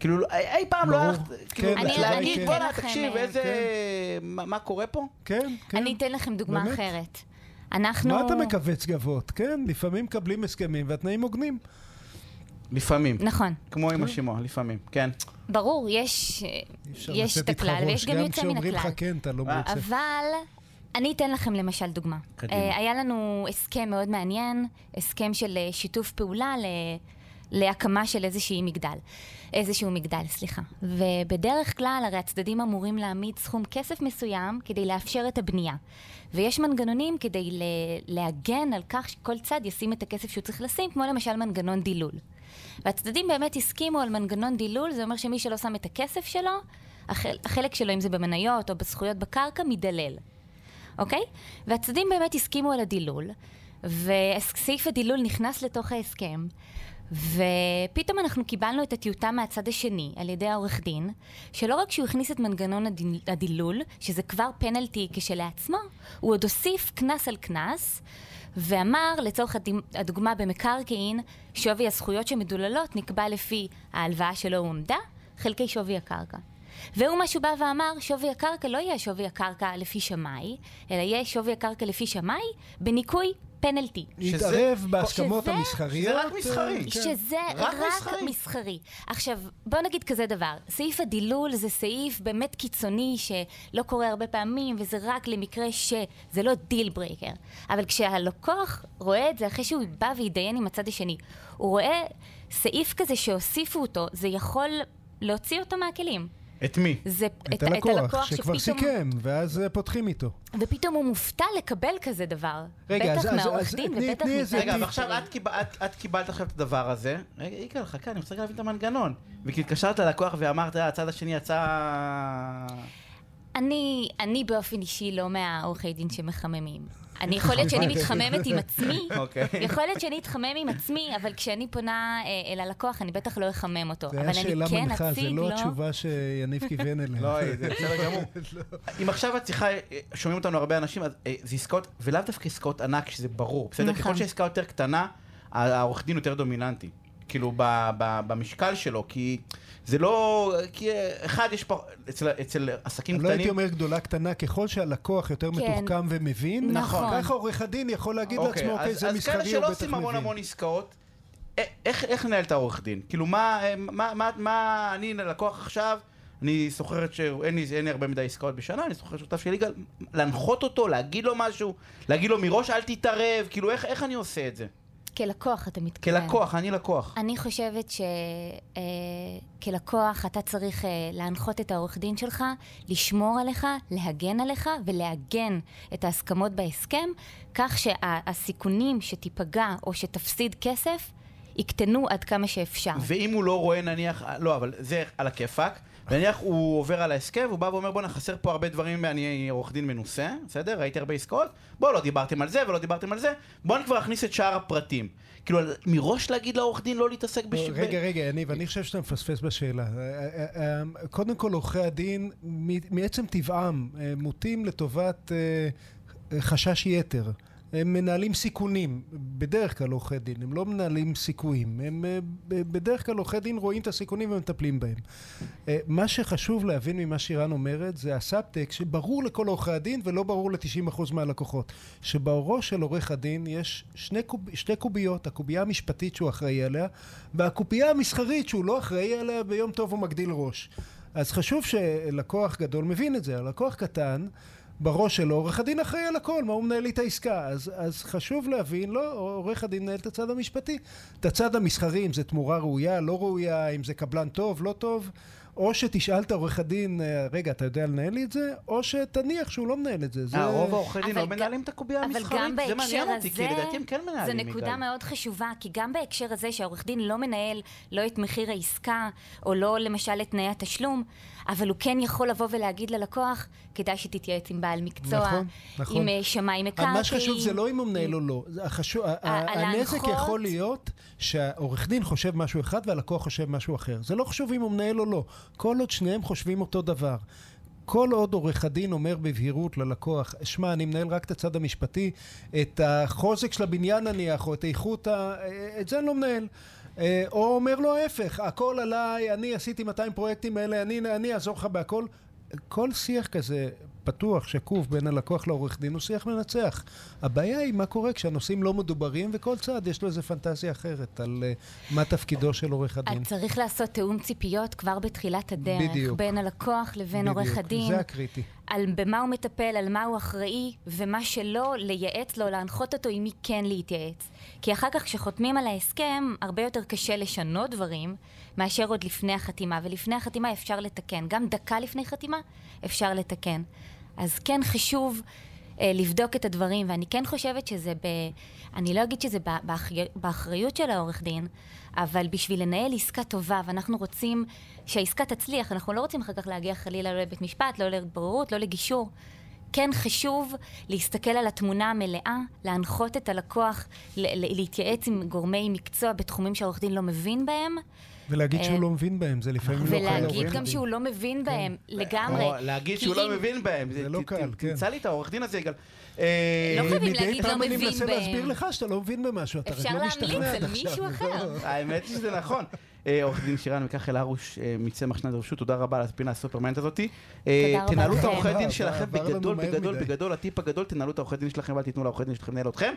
כאילו, אי פעם לא הלכת, כאילו, להגיד, בוא'נה, תקשיב, איזה... כן. מה קורה פה? כן, כן. אני אתן לכם דוגמה אחרת. אנחנו... מה אתה מכווץ גבות? כן, לפעמים מקבלים הסכמים והתנאים הוגנים. לפעמים. נכון. כמו עם כן. השימוע, לפעמים, כן. ברור, יש את הכלל ויש גם יוצא מן הכלל. גם כשאומרים לך כן, אתה לא מרוצה. אבל אני אתן לכם למשל דוגמה. קדימה. Uh, היה לנו הסכם מאוד מעניין, הסכם של uh, שיתוף פעולה ל... להקמה של איזשהי מגדל. איזשהו מגדל, סליחה. ובדרך כלל הרי הצדדים אמורים להעמיד סכום כסף מסוים כדי לאפשר את הבנייה. ויש מנגנונים כדי להגן על כך שכל צד ישים את הכסף שהוא צריך לשים, כמו למשל מנגנון דילול. והצדדים באמת הסכימו על מנגנון דילול, זה אומר שמי שלא שם את הכסף שלו, החל, החלק שלו, אם זה במניות או בזכויות בקרקע, מדלל. אוקיי? והצדדים באמת הסכימו על הדילול, וסעיף הדילול נכנס לתוך ההסכם, ופתאום אנחנו קיבלנו את הטיוטה מהצד השני, על ידי העורך דין, שלא רק שהוא הכניס את מנגנון הדיל, הדילול, שזה כבר פנלטי כשלעצמו, הוא עוד הוסיף קנס על קנס, ואמר, לצורך הדוגמה במקרקעין, שווי הזכויות שמדוללות נקבע לפי ההלוואה שלא הועמדה, חלקי שווי הקרקע. והוא מה שהוא בא ואמר, שווי הקרקע לא יהיה שווי הקרקע לפי שמאי, אלא יהיה שווי הקרקע לפי שמאי, בניכוי פנלטי. להתערב בהסכמות המסחריות. שזה רק מסחרי. כן. שזה רק, רק מסחרי. מסחרי. עכשיו, בוא נגיד כזה דבר, סעיף הדילול זה סעיף באמת קיצוני שלא קורה הרבה פעמים, וזה רק למקרה שזה לא deal breaker. אבל כשהלקוח רואה את זה אחרי שהוא בא והתדיין עם הצד השני, הוא רואה סעיף כזה שהוסיפו אותו, זה יכול להוציא אותו מהכלים. את מי? זה את, את הלקוח, את הלקוח שכבר שפתאום... סיכם, ואז אה, פותחים איתו. ופתאום הוא מופתע לקבל כזה דבר. רגע, בטח מהעורך דין ובטח מזה. רגע, ועכשיו את, קיב... את, את קיבלת עכשיו את הדבר הזה. רגע, יגאל, חכה, אני רוצה להבין את המנגנון. וכי התקשרת ללקוח ואמרת, אה, הצד השני יצא... אני, אני באופן אישי לא מהעורכי דין שמחממים. אני יכול להיות שאני מתחממת עם עצמי, אוקיי. יכול להיות שאני אתחמם עם עצמי, אבל כשאני פונה אה, אל הלקוח, אני בטח לא אחמם אותו. אבל אני כן אציג לו... זה לא התשובה שיניב כיוון אליה. לא, זה בסדר גמור. לא. אם עכשיו את צריכה, אה, שומעים אותנו הרבה אנשים, אז אה, זה עסקאות, ולאו דווקא עסקאות ענק, שזה ברור. בסדר? ככל נכון. שהעסקה יותר קטנה, העורך דין יותר דומיננטי. כאילו, במשקל שלו, כי... זה לא... כי אחד, יש פה... אצל, אצל עסקים קטנים... לא הייתי אומר גדולה קטנה, ככל שהלקוח יותר כן. מתוחכם ומבין, נכון. ככה עורך הדין יכול להגיד אוקיי, לעצמו, אוקיי, זה מסחרי, הוא בטח מבין. אז כאלה שלא עושים המון המון עסקאות, איך, איך לנהל את העורך דין? כאילו, מה, מה, מה, מה אני לקוח עכשיו, אני סוחרת שאין לי, לי הרבה מדי עסקאות בשנה, אני סוחרת שותף של ליגה, להנחות אותו, להגיד לו משהו, להגיד לו מראש אל תתערב, כאילו, איך, איך אני עושה את זה? כלקוח אתה מתכוון. כלקוח, אני לקוח. אני חושבת שכלקוח אה, אתה צריך אה, להנחות את העורך דין שלך, לשמור עליך, להגן עליך ולעגן את ההסכמות בהסכם, כך שהסיכונים שתיפגע או שתפסיד כסף יקטנו עד כמה שאפשר. ואם הוא לא רואה נניח, לא, אבל זה על הכיפאק. נניח הוא עובר על ההסכם, הוא בא ואומר בואנה חסר פה הרבה דברים, אני עורך דין מנוסה, בסדר? ראיתי הרבה עסקאות, בואו לא דיברתם על זה ולא דיברתם על זה, בואו אני כבר אכניס את שאר הפרטים. כאילו, מראש להגיד לעורך דין לא להתעסק בש... רגע, רגע, יניב, אני חושב שאתה מפספס בשאלה. אה, אה, אה, קודם כל, עורכי הדין, מעצם טבעם, מוטים לטובת חשש יתר. הם מנהלים סיכונים, בדרך כלל עורכי דין, הם לא מנהלים סיכויים, הם אה, בדרך כלל עורכי דין רואים את הסיכונים ומטפלים בהם. אה, מה שחשוב להבין ממה שירן אומרת זה הסאבטק שברור לכל עורכי הדין ולא ברור ל-90% מהלקוחות, שבראש של עורך הדין יש שני, קוב, שתי קוביות, הקובייה המשפטית שהוא אחראי עליה והקובייה המסחרית שהוא לא אחראי עליה ביום טוב הוא מגדיל ראש. אז חשוב שלקוח גדול מבין את זה, הלקוח קטן בראש שלו, עורך הדין אחראי על הכל, מה הוא מנהל לי את העסקה? אז, אז חשוב להבין, לא, עורך הדין מנהל את הצד המשפטי. את הצד המסחרי, אם זה תמורה ראויה, לא ראויה, אם זה קבלן טוב, לא טוב. או שתשאל את העורך הדין, אה, רגע, אתה יודע לנהל לי את זה? או שתניח שהוא לא מנהל את זה. זה... אה, רוב העורכי דין לא מנהלים את הקובייה המסחרית? זה מעניין אותי, כי לדעתי הם כן מנהלים. זו נקודה מאוד חשובה, כי גם בהקשר הזה שהעורך דין לא מנהל לא את מחיר העסקה, או לא למשל את תנאי התשלום, אבל הוא כן יכול לבוא ולהגיד ללקוח, כדאי שתתייעץ עם בעל מקצוע, נכון, נכון. עם אה, שמאי מקרקעין. מה שחשוב זה לא אם הוא מנהל או לא. החשוב, הנזק יכול להיות שהעורך דין חושב משהו אחד והלקוח חושב משהו אחר. זה לא חשוב אם הוא מנהל או לא. כל עוד שניהם חושבים אותו דבר. כל עוד עורך הדין אומר בבהירות ללקוח, שמע, אני מנהל רק את הצד המשפטי, את החוזק של הבניין נניח, או את איכות ה... את זה אני לא מנהל. אה, או אומר לו ההפך, הכל עליי, אני עשיתי 200 פרויקטים האלה, אני, אני אעזור לך בהכל. כל שיח כזה פתוח, שקוף, בין הלקוח לעורך דין הוא שיח מנצח. הבעיה היא מה קורה כשהנושאים לא מדוברים וכל צד יש לו איזה פנטזיה אחרת על uh, מה תפקידו של עורך הדין. צריך לעשות תיאום ציפיות כבר בתחילת הדרך. בדיוק. בין הלקוח לבין בדיוק. עורך הדין. זה הקריטי. על במה הוא מטפל, על מה הוא אחראי, ומה שלא, לייעץ לו, להנחות אותו עם מי כן להתייעץ. כי אחר כך כשחותמים על ההסכם, הרבה יותר קשה לשנות דברים מאשר עוד לפני החתימה, ולפני החתימה אפשר לתקן. גם דקה לפני חתימה אפשר לתקן. אז כן חשוב לבדוק את הדברים, ואני כן חושבת שזה ב... אני לא אגיד שזה באחרי, באחריות של העורך דין, אבל בשביל לנהל עסקה טובה, ואנחנו רוצים שהעסקה תצליח, אנחנו לא רוצים אחר כך להגיע חלילה לא לבית משפט, לא לבוררות, לא לגישור. כן חשוב להסתכל על התמונה המלאה, להנחות את הלקוח, להתייעץ עם גורמי מקצוע בתחומים שהעורך דין לא מבין בהם. ולהגיד שהוא אה, לא מבין בהם, זה לפעמים לא קל. ולהגיד גם שהוא לא מבין כן. בהם, לגמרי. להגיד שהוא לא מבין בהם. זה לא קל, כן. תמצא לי את העורך דין הזה, יגאל. אה, לא חייבים להגיד לא מבין בהם. מדי פעם אני מנסה להסביר לך שאתה לא מבין במשהו, אתה רק לא משתכנע אפשר להמליץ על מישהו אחר. האמת היא שזה נכון. אה, עורך דין שירן וכך אל הרוש מצמח שנת הרשות, תודה רבה על הפינה הסופרמנט הזאתי. תנהלו את העורכי דין שלכם בגדול, בגדול, בגדול, הטיפ הגדול, תנהלו את העורכי דין שלכם ואל תיתנו לעורכי דין שלכם לנהל אתכם.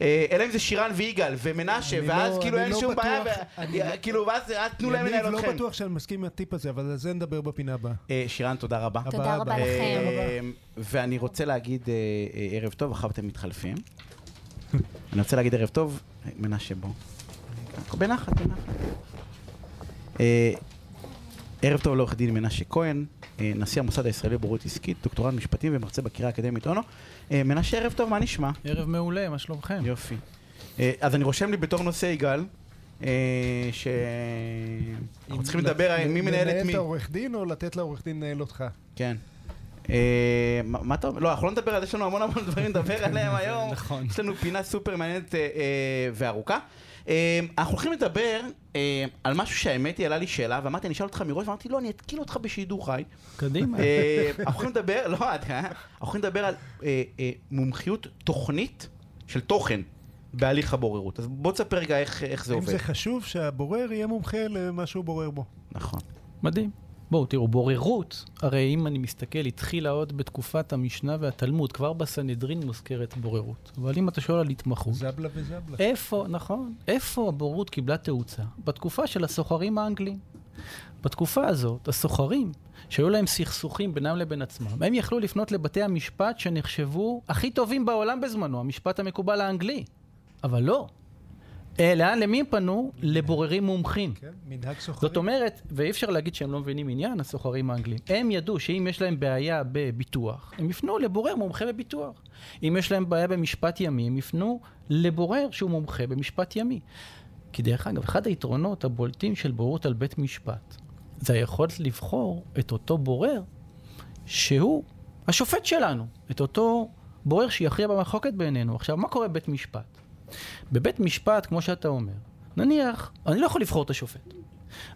אלא אם זה שירן ויגאל ומנשה, ואז לא- כאילו אין שום בעיה, כאילו ואז תנו להם לנהל אתכם. אני לא בטוח שאני מסכים עם הטיפ הזה, אבל על זה נדבר בפינה הבאה. שירן, תודה רבה. תודה רבה לכם. ואני רוצה להגיד ערב טוב, אחר אתם מתחלפים. אני רוצה להגיד ערב טוב, מנשה בוא. בנחת, בנחת. אה, ערב טוב לעורך דין מנשה כהן, אה, נשיא המוסד הישראלי לבורות עסקית, דוקטורט משפטים ומרצה בקריאה האקדמית אונו. אה, מנשה, ערב טוב, מה נשמע? ערב מעולה, מה שלומכם? יופי. אז אני רושם לי בתור נושא יגאל, שאנחנו צריכים לדבר על מי מנהל את מי. לנהל את העורך דין או לתת לעורך דין לנהל אותך? כן. מה אתה אומר? לא, אנחנו לא נדבר על זה, יש לנו המון המון דברים לדבר עליהם היום. נכון. יש לנו פינה סופר מעניינת וארוכה. אמ, אנחנו הולכים לדבר אמ, על משהו שהאמת היא, עלה לי שאלה, ואמרתי, אני אשאל אותך מראש, ואמרתי, לא, אני אתקיל אותך בשידור חי. קדימה. אמ, אנחנו הולכים לדבר, לא, אנחנו הולכים לדבר על אה, אה, מומחיות תוכנית של תוכן. בהליך הבוררות. אז בוא תספר רגע איך, זה עובד. אם זה חשוב שהבורר יהיה מומחה למה שהוא בורר בו. נכון. מדהים. בואו תראו, בוררות, הרי אם אני מסתכל, התחילה עוד בתקופת המשנה והתלמוד, כבר בסנהדרין מוזכרת בוררות. אבל אם אתה שואל על התמחות... זבלה וזבלה. איפה, נכון, איפה הבוררות קיבלה תאוצה? בתקופה של הסוחרים האנגלים. בתקופה הזאת, הסוחרים, שהיו להם סכסוכים בינם לבין עצמם, הם יכלו לפנות לבתי המשפט שנחשבו הכי טובים בעולם בזמנו, המשפט המקובל האנגלי. אבל לא, אלא למי הם פנו? לבוררים מומחים. כן, מנהג סוחרים. זאת אומרת, ואי אפשר להגיד שהם לא מבינים עניין, הסוחרים האנגלים. הם ידעו שאם יש להם בעיה בביטוח, הם יפנו לבורר מומחה בביטוח. אם יש להם בעיה במשפט ימי, הם יפנו לבורר שהוא מומחה במשפט ימי. כי דרך אגב, אחד היתרונות הבולטים של בוררות על בית משפט, זה היכולת לבחור את אותו בורר שהוא השופט שלנו, את אותו בורר שיכריע במחלוקת בינינו. עכשיו, מה קורה בבית משפט? בבית משפט, כמו שאתה אומר, נניח, אני לא יכול לבחור את השופט.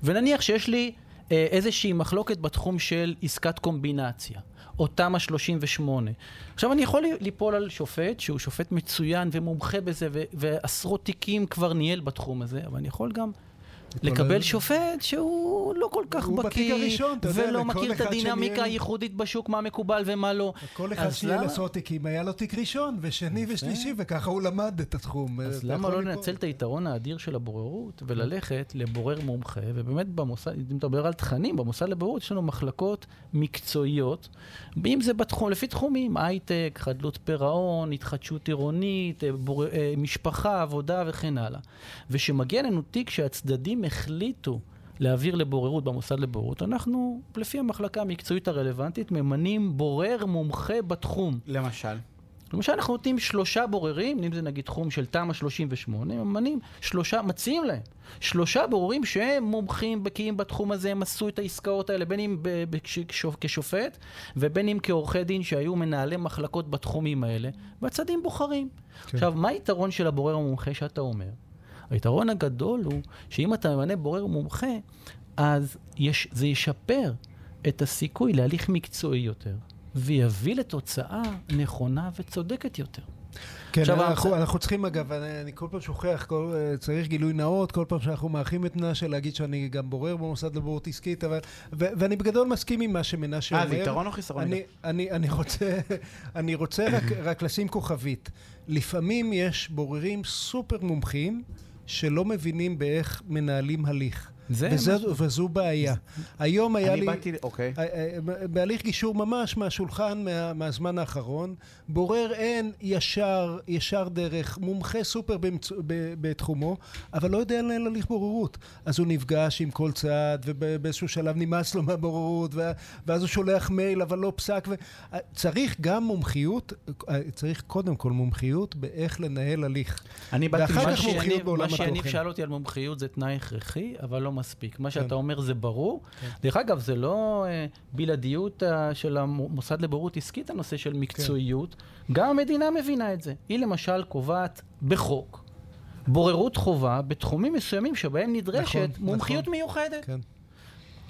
ונניח שיש לי אה, איזושהי מחלוקת בתחום של עסקת קומבינציה, או תמ"א 38. עכשיו, אני יכול ליפול על שופט שהוא שופט מצוין ומומחה בזה, ועשרות תיקים כבר ניהל בתחום הזה, אבל אני יכול גם לקבל שופט שהוא לא כל כך בקיא, ולא מכיר את הדינמיקה הייחודית בשוק, מה מקובל ומה לא. כל אחד שנייה לעשות תיקים, היה לו תיק ראשון, ושני ושלישי, וככה הוא למד את התחום. אז למה לא לנצל את היתרון האדיר של הבוררות, וללכת לבורר מומחה, ובאמת במוסד, אם מדבר על תכנים, במוסד לבוררות יש לנו מחלקות מקצועיות, אם זה בתחום, לפי תחומים, הייטק, חדלות פירעון, התחדשות עירונית, אה, משפחה, עבודה וכן הלאה. ושמגיע לנו תיק שהצדדים החליטו להעביר לבוררות במוסד לבוררות, אנחנו, לפי המחלקה המקצועית הרלוונטית, ממנים בורר מומחה בתחום. למשל? למשל, אנחנו נותנים שלושה בוררים, אם זה נגיד תחום של תמ"א 38, ממנים שלושה, מציעים להם שלושה בוררים שהם מומחים, בקיאים בתחום הזה, הם עשו את העסקאות האלה, בין אם כשופט ובין אם כעורכי דין שהיו מנהלי מחלקות בתחומים האלה, והצדדים בוחרים. כן. עכשיו, מה היתרון של הבורר המומחה שאתה אומר? היתרון הגדול הוא שאם אתה ממנה בורר מומחה, אז יש, זה ישפר את הסיכוי להליך מקצועי יותר, ויביא לתוצאה נכונה וצודקת יותר. כן, עכשיו, אנחנו, אנחנו צריכים אגב, אני, אני כל פעם שוכח, כל, צריך גילוי נאות, כל פעם שאנחנו מארחים את מנשה, להגיד שאני גם בורר במוסד לבוררות עסקית, אבל, ו, ואני בגדול מסכים עם מה שמנשה אומר. אה, זה יתרון או חיסרון? אני, אני, אני רוצה, אני רוצה רק, רק לשים כוכבית. לפעמים יש בוררים סופר מומחים, שלא מבינים באיך מנהלים הליך. זה וזה, מה... וזו בעיה. היום היה אני לי... באתי, אוקיי. אה, אה, בהליך גישור ממש מהשולחן מה, מהזמן האחרון, בורר אין ישר, ישר דרך, מומחה סופר במצ... ב, בתחומו, אבל לא יודע לנהל הליך בוררות. אז הוא נפגש עם כל צד, ובאיזשהו שלב נמאס לו מהבוררות, ואז הוא שולח מייל, אבל לא פסק. ו... צריך גם מומחיות, אה, צריך קודם כל מומחיות באיך לנהל הליך. אני באתי... ואחר כך מומחיות בעולם התוכן. מה שיניב שאל אותי על מומחיות זה תנאי הכרחי, אבל לא מספיק. מה שאתה כן. אומר זה ברור. כן. דרך אגב, זה לא uh, בלעדיות uh, של המוסד לבורות עסקית, הנושא של מקצועיות. כן. גם המדינה מבינה את זה. היא למשל קובעת בחוק בוררות חובה בתחומים מסוימים שבהם נדרשת נכון, מומחיות נכון. מיוחדת. כן.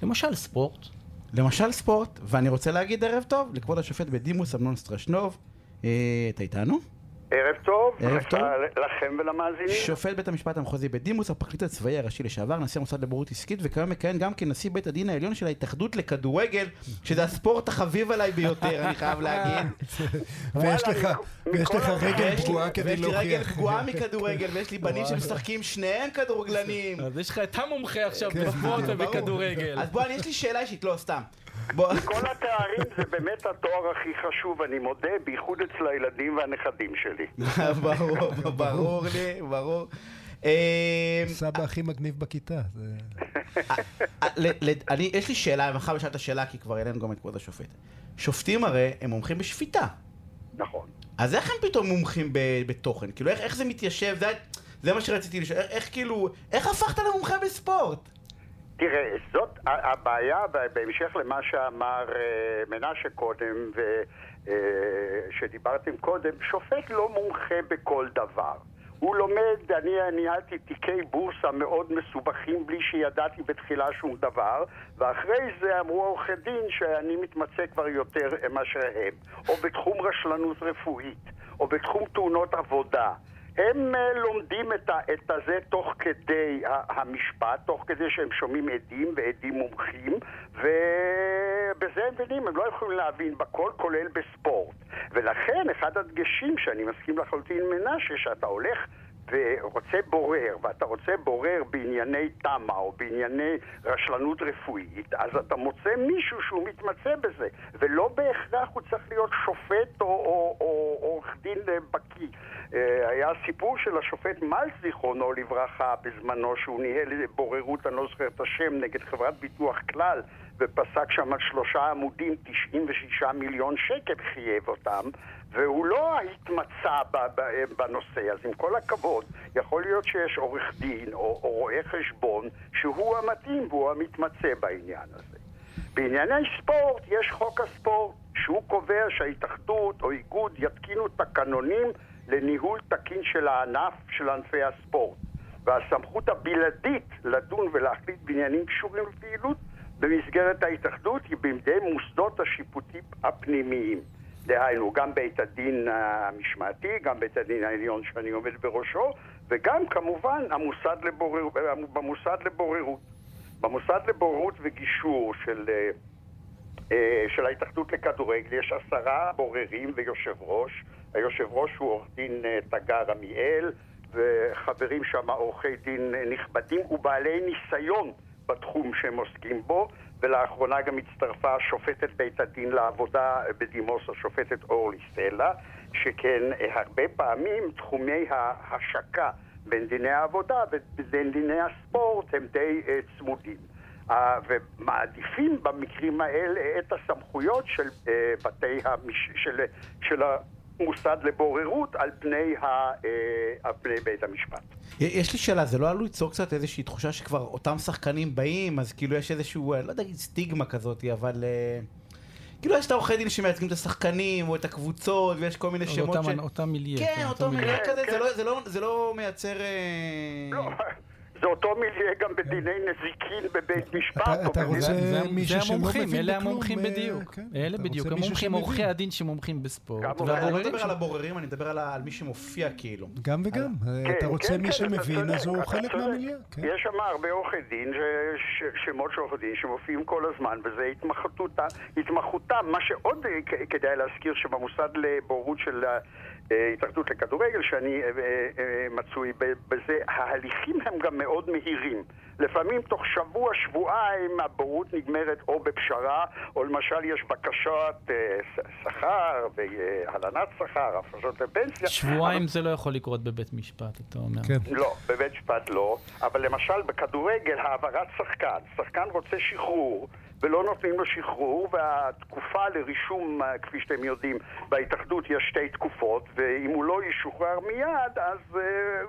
למשל ספורט. למשל ספורט, ואני רוצה להגיד ערב טוב לכבוד השופט בדימוס אמנון סטרשנוב. אה, אתה איתנו? ערב טוב, ערב טוב. לכם ולמאזינים. שופט בית המשפט המחוזי בדימוס, הפרקליט הצבאי הראשי לשעבר, נשיא המוסד לבורות עסקית, וכיום מכהן גם כנשיא בית הדין העליון של ההתאחדות לכדורגל, שזה הספורט החביב עליי ביותר, אני חייב להגיד. ויש לך רגל פגועה כדי להוכיח. ויש לי רגל פגועה מכדורגל, ויש לי בנים שמשחקים שניהם כדורגלנים. אז יש לך את המומחה עכשיו כן, בספורט ובכדורגל. אז בוא, יש לי שאלה אישית, לא, סתם. מכל התארים זה באמת התואר הכי חשוב, אני מודה, בייחוד אצל הילדים והנכדים שלי. ברור, ברור לי, ברור. אה, סבא הכי מגניב בכיתה. אני, יש לי שאלה, מאחר ושאלת שאלה, כי כבר העלינו גם את כבוד השופט. שופטים הרי הם מומחים בשפיטה. נכון. אז איך הם פתאום מומחים בתוכן? כאילו, איך זה מתיישב? זה מה שרציתי לשאול. איך כאילו, איך הפכת למומחה בספורט? תראה, זאת הבעיה, בהמשך למה שאמר אה, מנשה קודם, אה, קודם, שופט לא מומחה בכל דבר. הוא לומד, אני ניהלתי תיקי בורסה מאוד מסובכים בלי שידעתי בתחילה שום דבר, ואחרי זה אמרו עורכי דין שאני מתמצא כבר יותר מאשר הם. או בתחום רשלנות רפואית, או בתחום תאונות עבודה. הם אה, לומדים את, את הזה תוך כדי המשפט, תוך כדי שהם שומעים עדים ועדים מומחים, ובזה הם מבינים, הם לא יכולים להבין בכל, כולל בספורט. ולכן, אחד הדגשים שאני מסכים לחלוטין עם מנשה, שאתה הולך ורוצה בורר, ואתה רוצה בורר בענייני תמ"א או בענייני רשלנות רפואית, אז אתה מוצא מישהו שהוא מתמצא בזה, ולא בהכרח הוא צריך להיות שופט או עורך דין בקיא. אה, היה סיפור של השופט מלץ, זיכרונו לברכה, בזמנו, שהוא ניהל בוררות, אני לא זוכר את השם, נגד חברת ביטוח כלל ופסק שם על שלושה עמודים 96 מיליון שקל חייב אותם, והוא לא התמצא בנושא. אז עם כל הכבוד, יכול להיות שיש עורך דין או, או רואה חשבון שהוא המתאים והוא המתמצא בעניין הזה. בענייני ספורט יש חוק הספורט, שהוא קובע שההתאחדות או איגוד יתקינו תקנונים לניהול תקין של הענף של ענפי הספורט. והסמכות הבלעדית לדון ולהחליט בעניינים קשורים לפעילות במסגרת ההתאחדות היא בידי מוסדות השיפוטים הפנימיים. דהיינו, גם בית הדין המשמעתי, גם בית הדין העליון שאני עומד בראשו, וגם כמובן המוסד לבורר, במוסד לבוררות. במוסד לבוררות וגישור של, אה, אה, של ההתאחדות לכדורגל יש עשרה בוררים ויושב ראש. היושב ראש הוא עורך דין אה, תגר עמיאל, וחברים שם עורכי דין נכבדים ובעלי ניסיון בתחום שהם עוסקים בו, ולאחרונה גם הצטרפה שופטת בית הדין לעבודה בדימוס, השופטת אורלי סטלה, שכן הרבה פעמים תחומי ההשקה בין דיני העבודה ובין דיני הספורט הם די uh, צמודים. Uh, ומעדיפים במקרים האלה את הסמכויות של בתי המש... של, של מוסד לבוררות על פני, ה, אה, על פני בית המשפט. יש לי שאלה, זה לא עלול ליצור קצת איזושהי תחושה שכבר אותם שחקנים באים, אז כאילו יש איזשהו, אה, לא יודע, סטיגמה כזאת, אבל... אה, כאילו יש את העורכי דין שמייצגים את השחקנים, או את הקבוצות, ויש כל מיני שמות ש... אותם מיליה. כן, אותו מיליה כזה, זה לא, לא, זה לא מייצר... זה אותו מיליה גם בדיני נזיקין בבית משפט. אתה רוצה מישהו שלא מבין בכלום. אלה המומחים אה, בדיוק. כן. אלה בדיוק, המומחים, עורכי הדין שמומחים בספורט. אני לא מדבר על הבוררים, אני מדבר על מי שמופיע כאילו. גם וגם. אה, אתה כן, רוצה כן, מי שמבין, אז הוא חלק מהמיליה. יש שם הרבה עורכי דין, שמות של עורכי דין שמופיעים כל הזמן, וזה התמחותם. מה שעוד כדאי להזכיר שבמוסד לבורות של... התאחדות לכדורגל שאני אה, אה, אה, מצוי בזה, ההליכים הם גם מאוד מהירים. לפעמים תוך שבוע, שבועיים הבורות נגמרת או בפשרה, או למשל יש בקשת שכר והלנת שכר, הפרשות לפנסיה. שבועיים אבל... זה לא יכול לקרות בבית משפט, אתה אומר. כן. לא, בבית משפט לא, אבל למשל בכדורגל העברת שחקן, שחקן רוצה שחרור ולא נותנים לו שחרור, והתקופה לרישום, אה, כפי שאתם יודעים, בהתאחדות יש שתי תקופות, ואם הוא לא ישוחרר מיד, אז uh,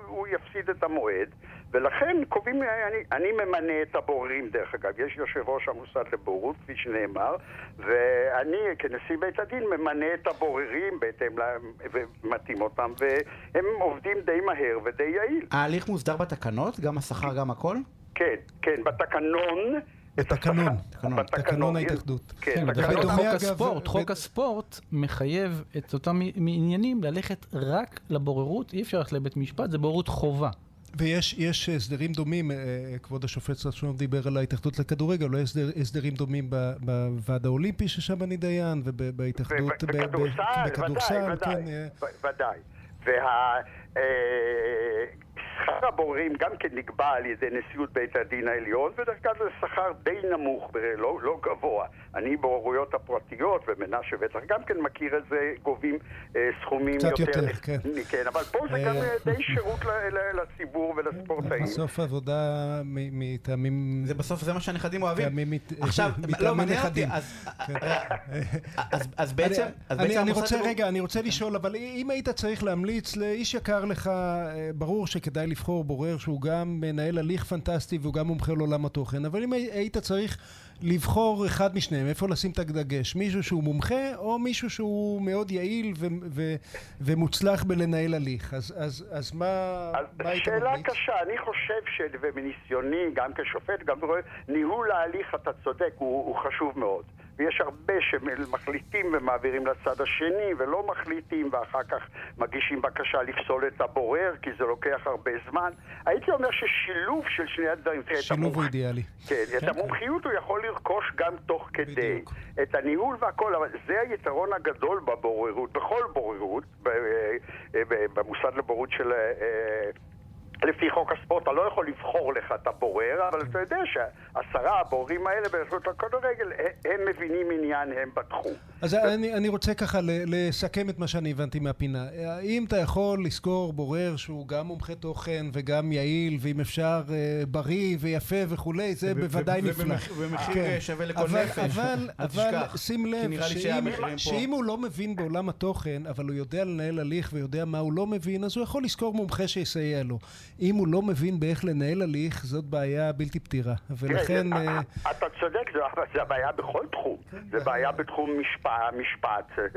הוא יפסיד את המועד. ולכן קובעים, אני, אני ממנה את הבוררים דרך אגב, יש יושב ראש המוסד לבורות, כפי שנאמר, ואני כנשיא בית הדין ממנה את הבוררים בהתאם, לה, ומתאים אותם, והם עובדים די מהר ודי יעיל. ההליך מוסדר בתקנות? גם השכר, גם הכל? כן, כן, בתקנון. בתקנון, בתקנון ההתאחדות. כן, כן חוק הספורט, חוק הספורט מחייב את אותם עניינים ללכת רק לבוררות, אי אפשר ללכת לבית משפט, זה בוררות חובה. ויש הסדרים דומים, אה, כבוד השופט סטרשנוב דיבר על ההתאחדות לכדורגל, לא הסדר, הסדרים דומים בוועד האולימפי ששם אני דיין, ובהתאחדות, בכדורסל, כן. אה. ודאי. שכר הבוררים גם כן נקבע על ידי נשיאות בית הדין העליון, ודרך אגב זה שכר די נמוך, לא, לא גבוה. אני בוררויות הפרטיות, ומנשה בטח גם כן מכיר את זה, גובים אה, סכומים יותר... קצת יותר, כן. כן, אבל פה זה גם אה, די שירות לציבור ולספורטאים. בסוף עבודה מטעמים... זה בסוף, זה מה שהנכדים אוהבים. עכשיו, לא, מעניין אותי. אז בעצם... אני רוצה, רגע, אני רוצה לשאול, אבל אם היית צריך להמליץ לאיש יקר לך, אה, ברור שכדאי לבחור בורר שהוא גם מנהל הליך פנטסטי והוא גם מומחה לעולם התוכן, אבל אם היית צריך לבחור אחד משניהם, איפה לשים את הדגש? מישהו שהוא מומחה או מישהו שהוא מאוד יעיל ו- ו- ומוצלח בלנהל הליך? אז, אז, אז מה, אז מה היית ממליץ? שאלה קשה. אני חושב ש... ומניסיוני, גם כשופט, גם ברואה, ניהול ההליך, אתה צודק, הוא, הוא חשוב מאוד. ויש הרבה שמחליטים ומעבירים לצד השני ולא מחליטים ואחר כך מגישים בקשה לפסול את הבורר כי זה לוקח הרבה זמן. הייתי אומר ששילוב של שני הדברים... שילוב הוא אידיאלי. כן, את כן, המומחיות כן. הוא יכול לרכוש גם תוך כדי. בדיוק. את הניהול והכל, אבל זה היתרון הגדול בבוררות, בכל בוררות, אה, אה, במוסד לבוררות של... אה, לפי חוק הספורט אתה לא יכול לבחור לך את הבורר, אבל אתה יודע שעשרה הבוררים האלה ברשות הכדורגל, הם מבינים עניין, הם בתחום. אז אני, אני רוצה ככה לסכם את מה שאני הבנתי מהפינה. האם אתה יכול לזכור בורר שהוא גם מומחה תוכן וגם יעיל, ואם אפשר אה, בריא ויפה וכולי, זה בוודאי נפלא. ומחיר כן. שווה לכל אבל, נפש. אבל, אבל שים לב, שאם, שאם הוא לא מבין בעולם התוכן, אבל הוא יודע לנהל הליך ויודע מה הוא לא מבין, אז הוא יכול לזכור מומחה שיסייע לו. אם הוא לא מבין באיך לנהל הליך, זאת בעיה בלתי פתירה. ולכן... אה, אתה צודק, זה הבעיה בכל תחום. כן. זה בעיה בתחום משפט,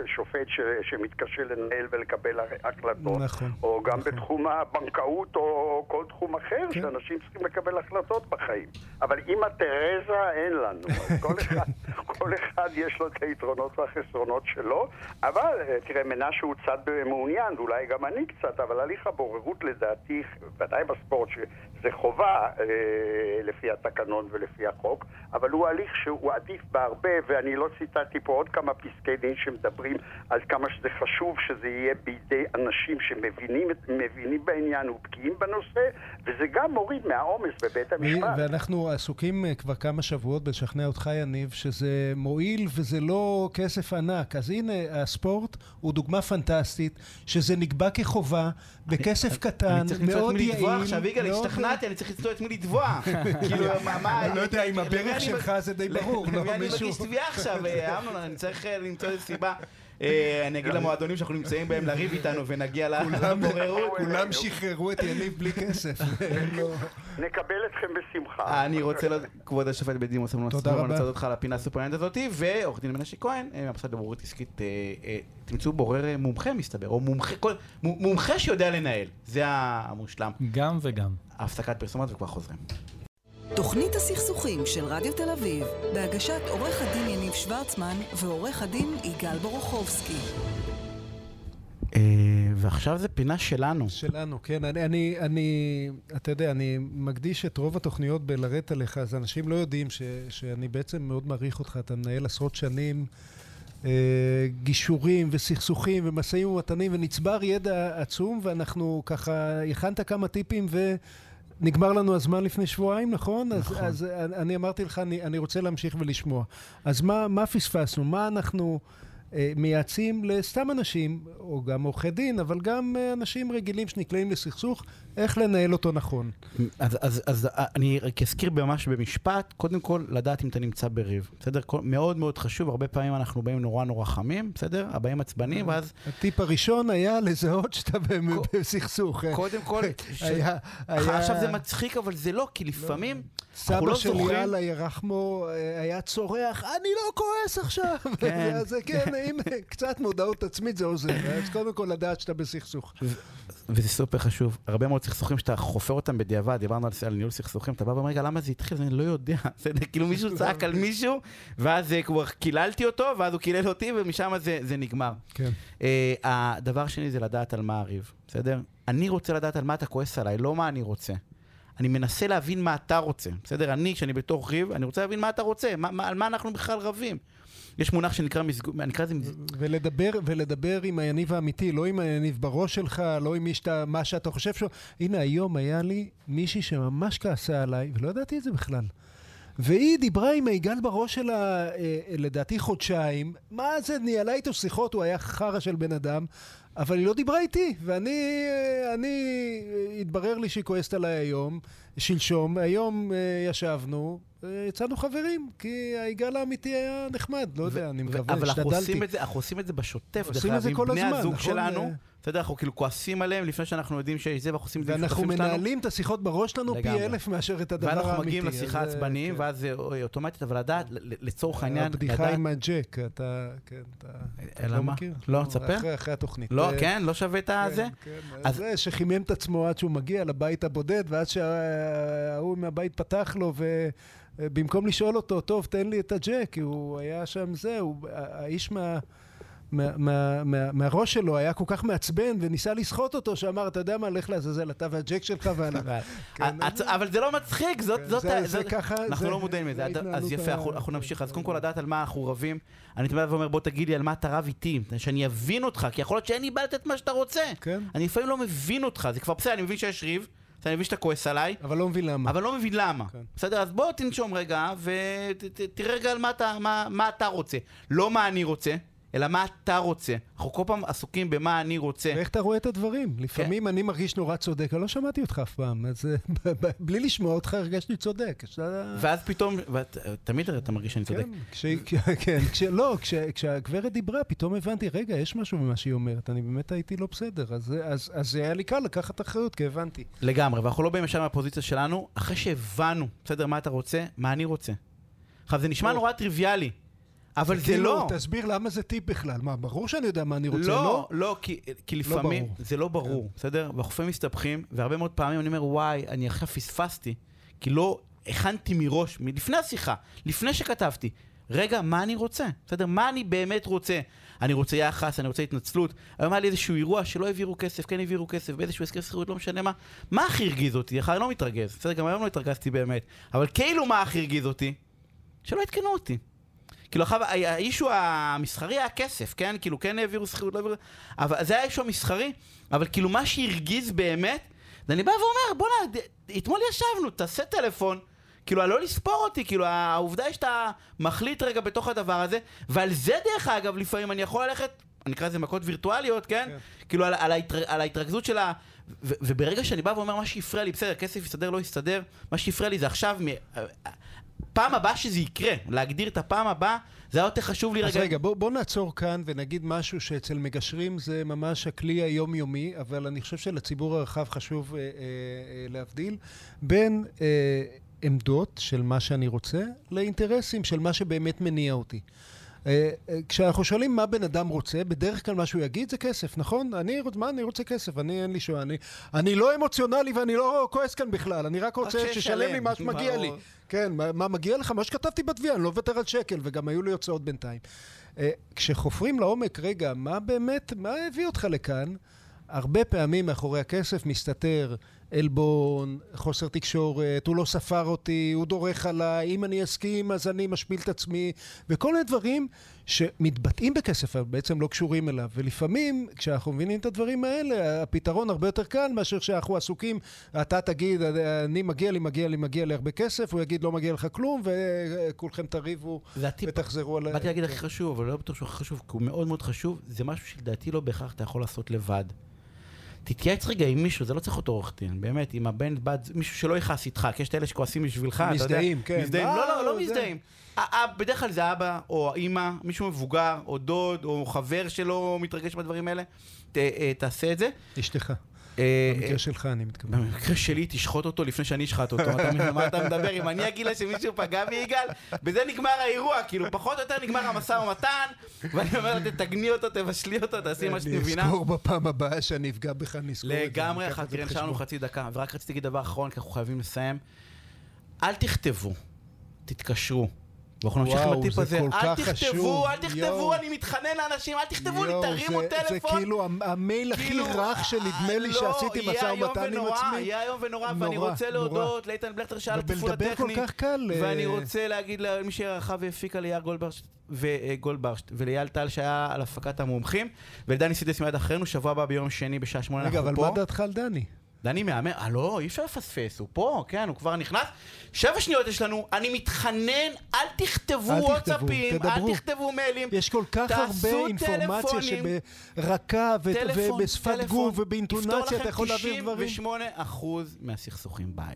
שופט שמתקשה לנהל ולקבל החלטות. נכון. או גם בתחום הבנקאות או כל תחום אחר, כן. שאנשים צריכים לקבל החלטות בחיים. אבל עם התרזה אין לנו. כל אחד, כל אחד יש לו את היתרונות והחסרונות שלו. אבל, אה, תראה, מנשה הוא צד מעוניין, ואולי גם אני קצת, אבל הליך הבוררות לדעתי, ודאי בספורט, שזה חובה אה, לפי התקנון ולפי החוק, אבל הוא הליך שהוא עדיף בהרבה, ואני לא ציטטתי פה עוד כמה פסקי דין שמדברים על כמה שזה חשוב שזה יהיה בידי אנשים שמבינים בעניין ובקיאים בנושא, וזה גם מוריד מהעומס בבית המשפט. ואנחנו עסוקים אה, כבר כמה שבועות בלשכנע אותך, יניב, שזה מועיל וזה לא כסף ענק. אז הנה, הספורט הוא דוגמה פנטסטית, שזה נקבע כחובה, בכסף קטן, מאוד יעיל. אני צריך למצוא את מי לתבוע עכשיו, יגאל, השתכנעתי, אני צריך למצוא את מי לתבוע. כאילו, מה... אני לא יודע אם הברך שלך זה די ברור, לא מישהו... אני מגיש תביעה עכשיו, אה, אמנון, אני צריך למצוא איזו סיבה. אה, אני אגיד למועדונים שאנחנו נמצאים בהם לריב איתנו ונגיע לבוררות. כולם שחררו את יניב בלי כסף. נקבל אתכם בשמחה. אני רוצה, כבוד השופט בדימוס. אני רוצה אותך לפינה הסופרנט הזאתי, ועורך דין מנשה כהן, מהמוסד לבוררות עסקית, תמצאו בורר מומחה מסתבר, או מומחה שיודע לנהל. זה המושלם. גם וגם. הפסקת פרסומות וכבר חוזרים. תוכנית הסכסוכים של רדיו תל אביב, בהגשת עורך הדין יניב שוורצמן ועורך הדין יגאל בורוכובסקי. אה, ועכשיו זה פינה שלנו. שלנו, כן. אני, אני, אני, אתה יודע, אני מקדיש את רוב התוכניות בלרדת עליך, אז אנשים לא יודעים ש, שאני בעצם מאוד מעריך אותך. אתה מנהל עשרות שנים אה, גישורים וסכסוכים ומשאים ומתנים, ונצבר ידע עצום, ואנחנו ככה, הכנת כמה טיפים ו... נגמר לנו הזמן לפני שבועיים, נכון? נכון. אז, אז אני אמרתי לך, אני, אני רוצה להמשיך ולשמוע. אז מה, מה פספסנו? מה אנחנו... אה, מייעצים לסתם אנשים, או גם עורכי דין, אבל גם אה, אנשים רגילים שנקלעים לסכסוך, איך לנהל אותו נכון. אז, אז, אז אה, אני רק אזכיר ממש במשפט, קודם כל, לדעת אם אתה נמצא בריב, בסדר? מאוד מאוד חשוב, הרבה פעמים אנחנו באים נורא נורא חמים, בסדר? הבאים עצבנים, ואז... הטיפ הראשון היה לזהות שאתה בסכסוך. קודם כל, היה... עכשיו זה מצחיק, אבל זה לא, כי לפעמים... סבא לא של יאללה ירחמו היה צורח, אני לא כועס עכשיו. כן. זה כן, הנה, קצת מודעות עצמית זה עוזר. אז קודם כל לדעת שאתה בסכסוך. וזה סופר חשוב. הרבה מאוד סכסוכים שאתה חופר אותם בדיעבד, דיברנו על ניהול סכסוכים, אתה בא ואומר, רגע, למה זה התחיל? אני לא יודע. כאילו מישהו צעק על מישהו, ואז כבר קיללתי אותו, ואז הוא קילל אותי, ומשם זה נגמר. כן. אה, הדבר השני זה לדעת על מה הריב, בסדר? אני רוצה לדעת על מה אתה כועס עליי, לא מה אני רוצה. אני מנסה להבין מה אתה רוצה, בסדר? אני, כשאני בתוך ריב, אני רוצה להבין מה אתה רוצה, מה, מה, על מה אנחנו בכלל רבים. יש מונח שנקרא מזגו... אני אקרא לזה מזגו... ולדבר, ולדבר עם היניב האמיתי, לא עם היניב בראש שלך, לא עם מי שאתה, מה שאתה חושב ש... הנה, היום היה לי מישהי שממש כעסה עליי, ולא ידעתי את זה בכלל. והיא דיברה עם היגאל בראש שלה, אה, לדעתי חודשיים. מה זה, ניהלה איתו שיחות, הוא היה חרא של בן אדם, אבל היא לא דיברה איתי. ואני, אה, אני, התברר לי שהיא כועסת עליי היום, שלשום. היום אה, ישבנו, יצאנו חברים, כי היגאל האמיתי היה נחמד, לא יודע, אני מקווה, השתדלתי. אבל אנחנו עושים את זה בשוטף, עושים את זה כל הזמן, נכון? בני הזוג שלנו. בסדר, אנחנו כאילו כועסים עליהם לפני שאנחנו יודעים שזה, ואנחנו עושים את זה. ואנחנו מנהלים את השיחות בראש שלנו פי אלף מאשר את הדבר האמיתי. ואנחנו מגיעים לשיחה עצבניים, כן. ואז זה אוטומטית, אבל לדעת, לצורך העניין, הבדיחה עם הג'ק, אתה, כן, אתה לא מכיר? לא, תספר. אחרי התוכנית. לא, כן? לא שווה את הזה? כן, כן. זה שחימם את עצמו עד שהוא מגיע לבית הבודד, ואז שההוא מהבית פתח לו, ו... במקום לשאול אותו, טוב, תן לי את הג'ק, כי הוא היה שם זה, הוא, האיש מה... מה, מה, מה, מהראש שלו היה כל כך מעצבן וניסה לסחוט אותו שאמר אתה יודע מה לך לעזאזל אתה והג'ק שלך ואני כן, אבל זה לא מצחיק זאת כן, זה ככה אנחנו לא מודעים לזה אז יפה אנחנו נמשיך אז קודם כל לדעת על מה אנחנו רבים אני תמיד אומר בוא תגיד לי על מה אתה רב איתי שאני אבין אותך כי יכול להיות שאין לי בעיה לתת מה שאתה רוצה כן. אני לפעמים לא מבין אותך זה כבר בסדר אני מבין שיש ריב אני מבין שאתה כועס עליי. אבל לא מבין למה. אבל לא מבין למה. כן. בסדר? אז בוא תנשום רגע, ותראה רגע על מה אתה, מה, מה אתה רוצה. לא מה אני רוצה. אלא מה אתה רוצה. אנחנו כל פעם עסוקים במה אני רוצה. ואיך אתה רואה את הדברים? לפעמים כן. אני מרגיש נורא צודק, אני לא שמעתי אותך אף פעם, אז אה, בלי לשמוע אותך הרגשתי צודק. ואז פתאום, תמיד אתה מרגיש שאני צודק. כן, כן, לא, כשהגברת דיברה, פתאום הבנתי, רגע, יש משהו במה שהיא אומרת, אני באמת הייתי לא בסדר, אז זה היה לי קל לקחת אחריות, כי הבנתי. לגמרי, ואנחנו לא באים ישר מהפוזיציה שלנו, אחרי שהבנו, בסדר, מה אתה רוצה, מה אני רוצה. עכשיו, זה נשמע נורא טריוויאלי. אבל זה, כאילו, לא. תסביר למה זה טיפ בכלל. מה, ברור שאני יודע מה אני רוצה, לא? לא, לא, כי, כי לא לפעמים לא זה לא ברור, כן. בסדר? והחופים מסתבכים, והרבה מאוד פעמים אני אומר, וואי, אני עכשיו פספסתי, כי לא הכנתי מראש, מלפני השיחה, לפני שכתבתי, רגע, מה אני רוצה? בסדר? מה אני באמת רוצה? אני רוצה יחס, אני רוצה התנצלות. היום היה לי איזשהו אירוע שלא העבירו כסף, כן העבירו כסף, באיזשהו הסכם שכירות, לא משנה מה. מה הכי הרגיז אותי? אני לא מתרגז, בסדר? גם היום לא התרגזתי באמת. אבל כאילו מה הכי הרגיז אותי? שלא עדכנו אותי. כאילו, עכשיו, האישו המסחרי היה כסף, כן? כאילו, כן העבירו שכירות, לא העבירו... אבל זה היה האישו המסחרי, אבל כאילו, מה שהרגיז באמת, אני בא ואומר, בוא'נה, אתמול ישבנו, תעשה טלפון. כאילו, לא לספור אותי, כאילו, העובדה היא שאתה מחליט רגע בתוך הדבר הזה, ועל זה, דרך אגב, לפעמים אני יכול ללכת, אני אקרא לזה מכות וירטואליות, כן? כן. כאילו, על, על, ההתר, על ההתרכזות של ה... ו, וברגע שאני בא ואומר, מה שהפריע לי, בסדר, כסף יסתדר, לא יסתדר, מה שהפריע לי זה עכשיו, מ... פעם הבאה שזה יקרה, להגדיר את הפעם הבאה, זה היה יותר חשוב לי רגע. אז רגע, בוא, בוא נעצור כאן ונגיד משהו שאצל מגשרים זה ממש הכלי היומיומי, אבל אני חושב שלציבור הרחב חשוב אה, אה, אה, להבדיל בין אה, עמדות של מה שאני רוצה לאינטרסים של מה שבאמת מניע אותי. אה, אה, כשאנחנו שואלים מה בן אדם רוצה, בדרך כלל מה שהוא יגיד זה כסף, נכון? אני, מה, אני רוצה כסף, אני אין לי שואה, אני, אני לא אמוציונלי ואני לא כועס כאן בכלל, אני רק רוצה ששלם לי מה שמגיע לי. כן, מה, מה מגיע לך? מה שכתבתי בתביעה, אני לא מוותר על שקל, וגם היו לי הוצאות בינתיים. אה, כשחופרים לעומק, רגע, מה באמת, מה הביא אותך לכאן? הרבה פעמים מאחורי הכסף מסתתר עלבון, חוסר תקשורת, הוא לא ספר אותי, הוא דורך עליי, אם אני אסכים אז אני משפיל את עצמי, וכל מיני דברים שמתבטאים בכסף, אבל בעצם לא קשורים אליו. ולפעמים, כשאנחנו מבינים את הדברים האלה, הפתרון הרבה יותר קל מאשר שאנחנו עסוקים, אתה תגיד, אני מגיע לי, מגיע לי, מגיע לי הרבה כסף, הוא יגיד, לא מגיע לך כלום, וכולכם תריבו ותחזרו על... באתי להגיד הכי חשוב, אבל לא בטוח שהוא הכי חשוב, כי הוא מאוד מאוד חשוב, זה משהו שלדעתי לא בהכרח אתה יכול לעשות לבד. תתייעץ רגע עם מישהו, זה לא צריך אותו עורך דין, באמת, עם הבן, בת, מישהו שלא יכעס איתך, כי יש את אלה שכועסים בשבילך, אתה יודע. מזדהים, כן. מזדהים, לא, לא, לא מזדהים. בדרך כלל זה אבא, או אימא, מישהו מבוגר, או דוד, או חבר שלא מתרגש בדברים האלה, אה, תעשה את זה. אשתך. אה, במקרה שלך אני מתכוון. במקרה שלי תשחוט אותו לפני שאני אשחט אותו. מה אתה מדבר? אם אני אגיד לה שמישהו פגע ביגאל, בזה נגמר האירוע, כאילו פחות או יותר נגמר המשא ומתן, ואני אומר לה, תתגני אותו, תבשלי אותו, תעשי מה שאת מבינה. אני אזכור בפעם הבאה שאני אפגע בך, אני אזכור את זה. לגמרי, לנו חצי דקה, ורק רציתי להגיד דבר אחרון, כי אנחנו חייבים לסיים. אל תכתבו, תתקשרו. ואנחנו נמשיך עם הטיפ הזה. אל תכתבו, אל תכתבו, אני מתחנן לאנשים, אל תכתבו לי, תרימו טלפון. זה כאילו המייל הכי כאילו, רך שנדמה לי שעשיתי משא ומתן עם עצמי. יהיה איום ונורא, ואני רוצה להודות לאיתן בלכטר שעל התפעול הטכני. ואני אה, רוצה להגיד למי שערכה והפיקה ליאר גולדברשט ולאייל טל שהיה על הפקת המומחים, ולדני סידס מיד אחרינו, שבוע הבא ביום שני בשעה שמונה אנחנו פה. רגע, אבל מה דעתך על דני? דני מהמר, אה לא, אי אפשר לפספס, הוא פה, כן, הוא כבר נכנס. שבע שניות יש לנו, אני מתחנן, אל תכתבו וואטסאפים, אל תכתבו מיילים. יש כל כך הרבה אינפורמציה שברקה ובשפת גוף ובאינטונציה אתה יכול להעביר דברים. יפתור לכם 98% מהסכסוכים, ביי.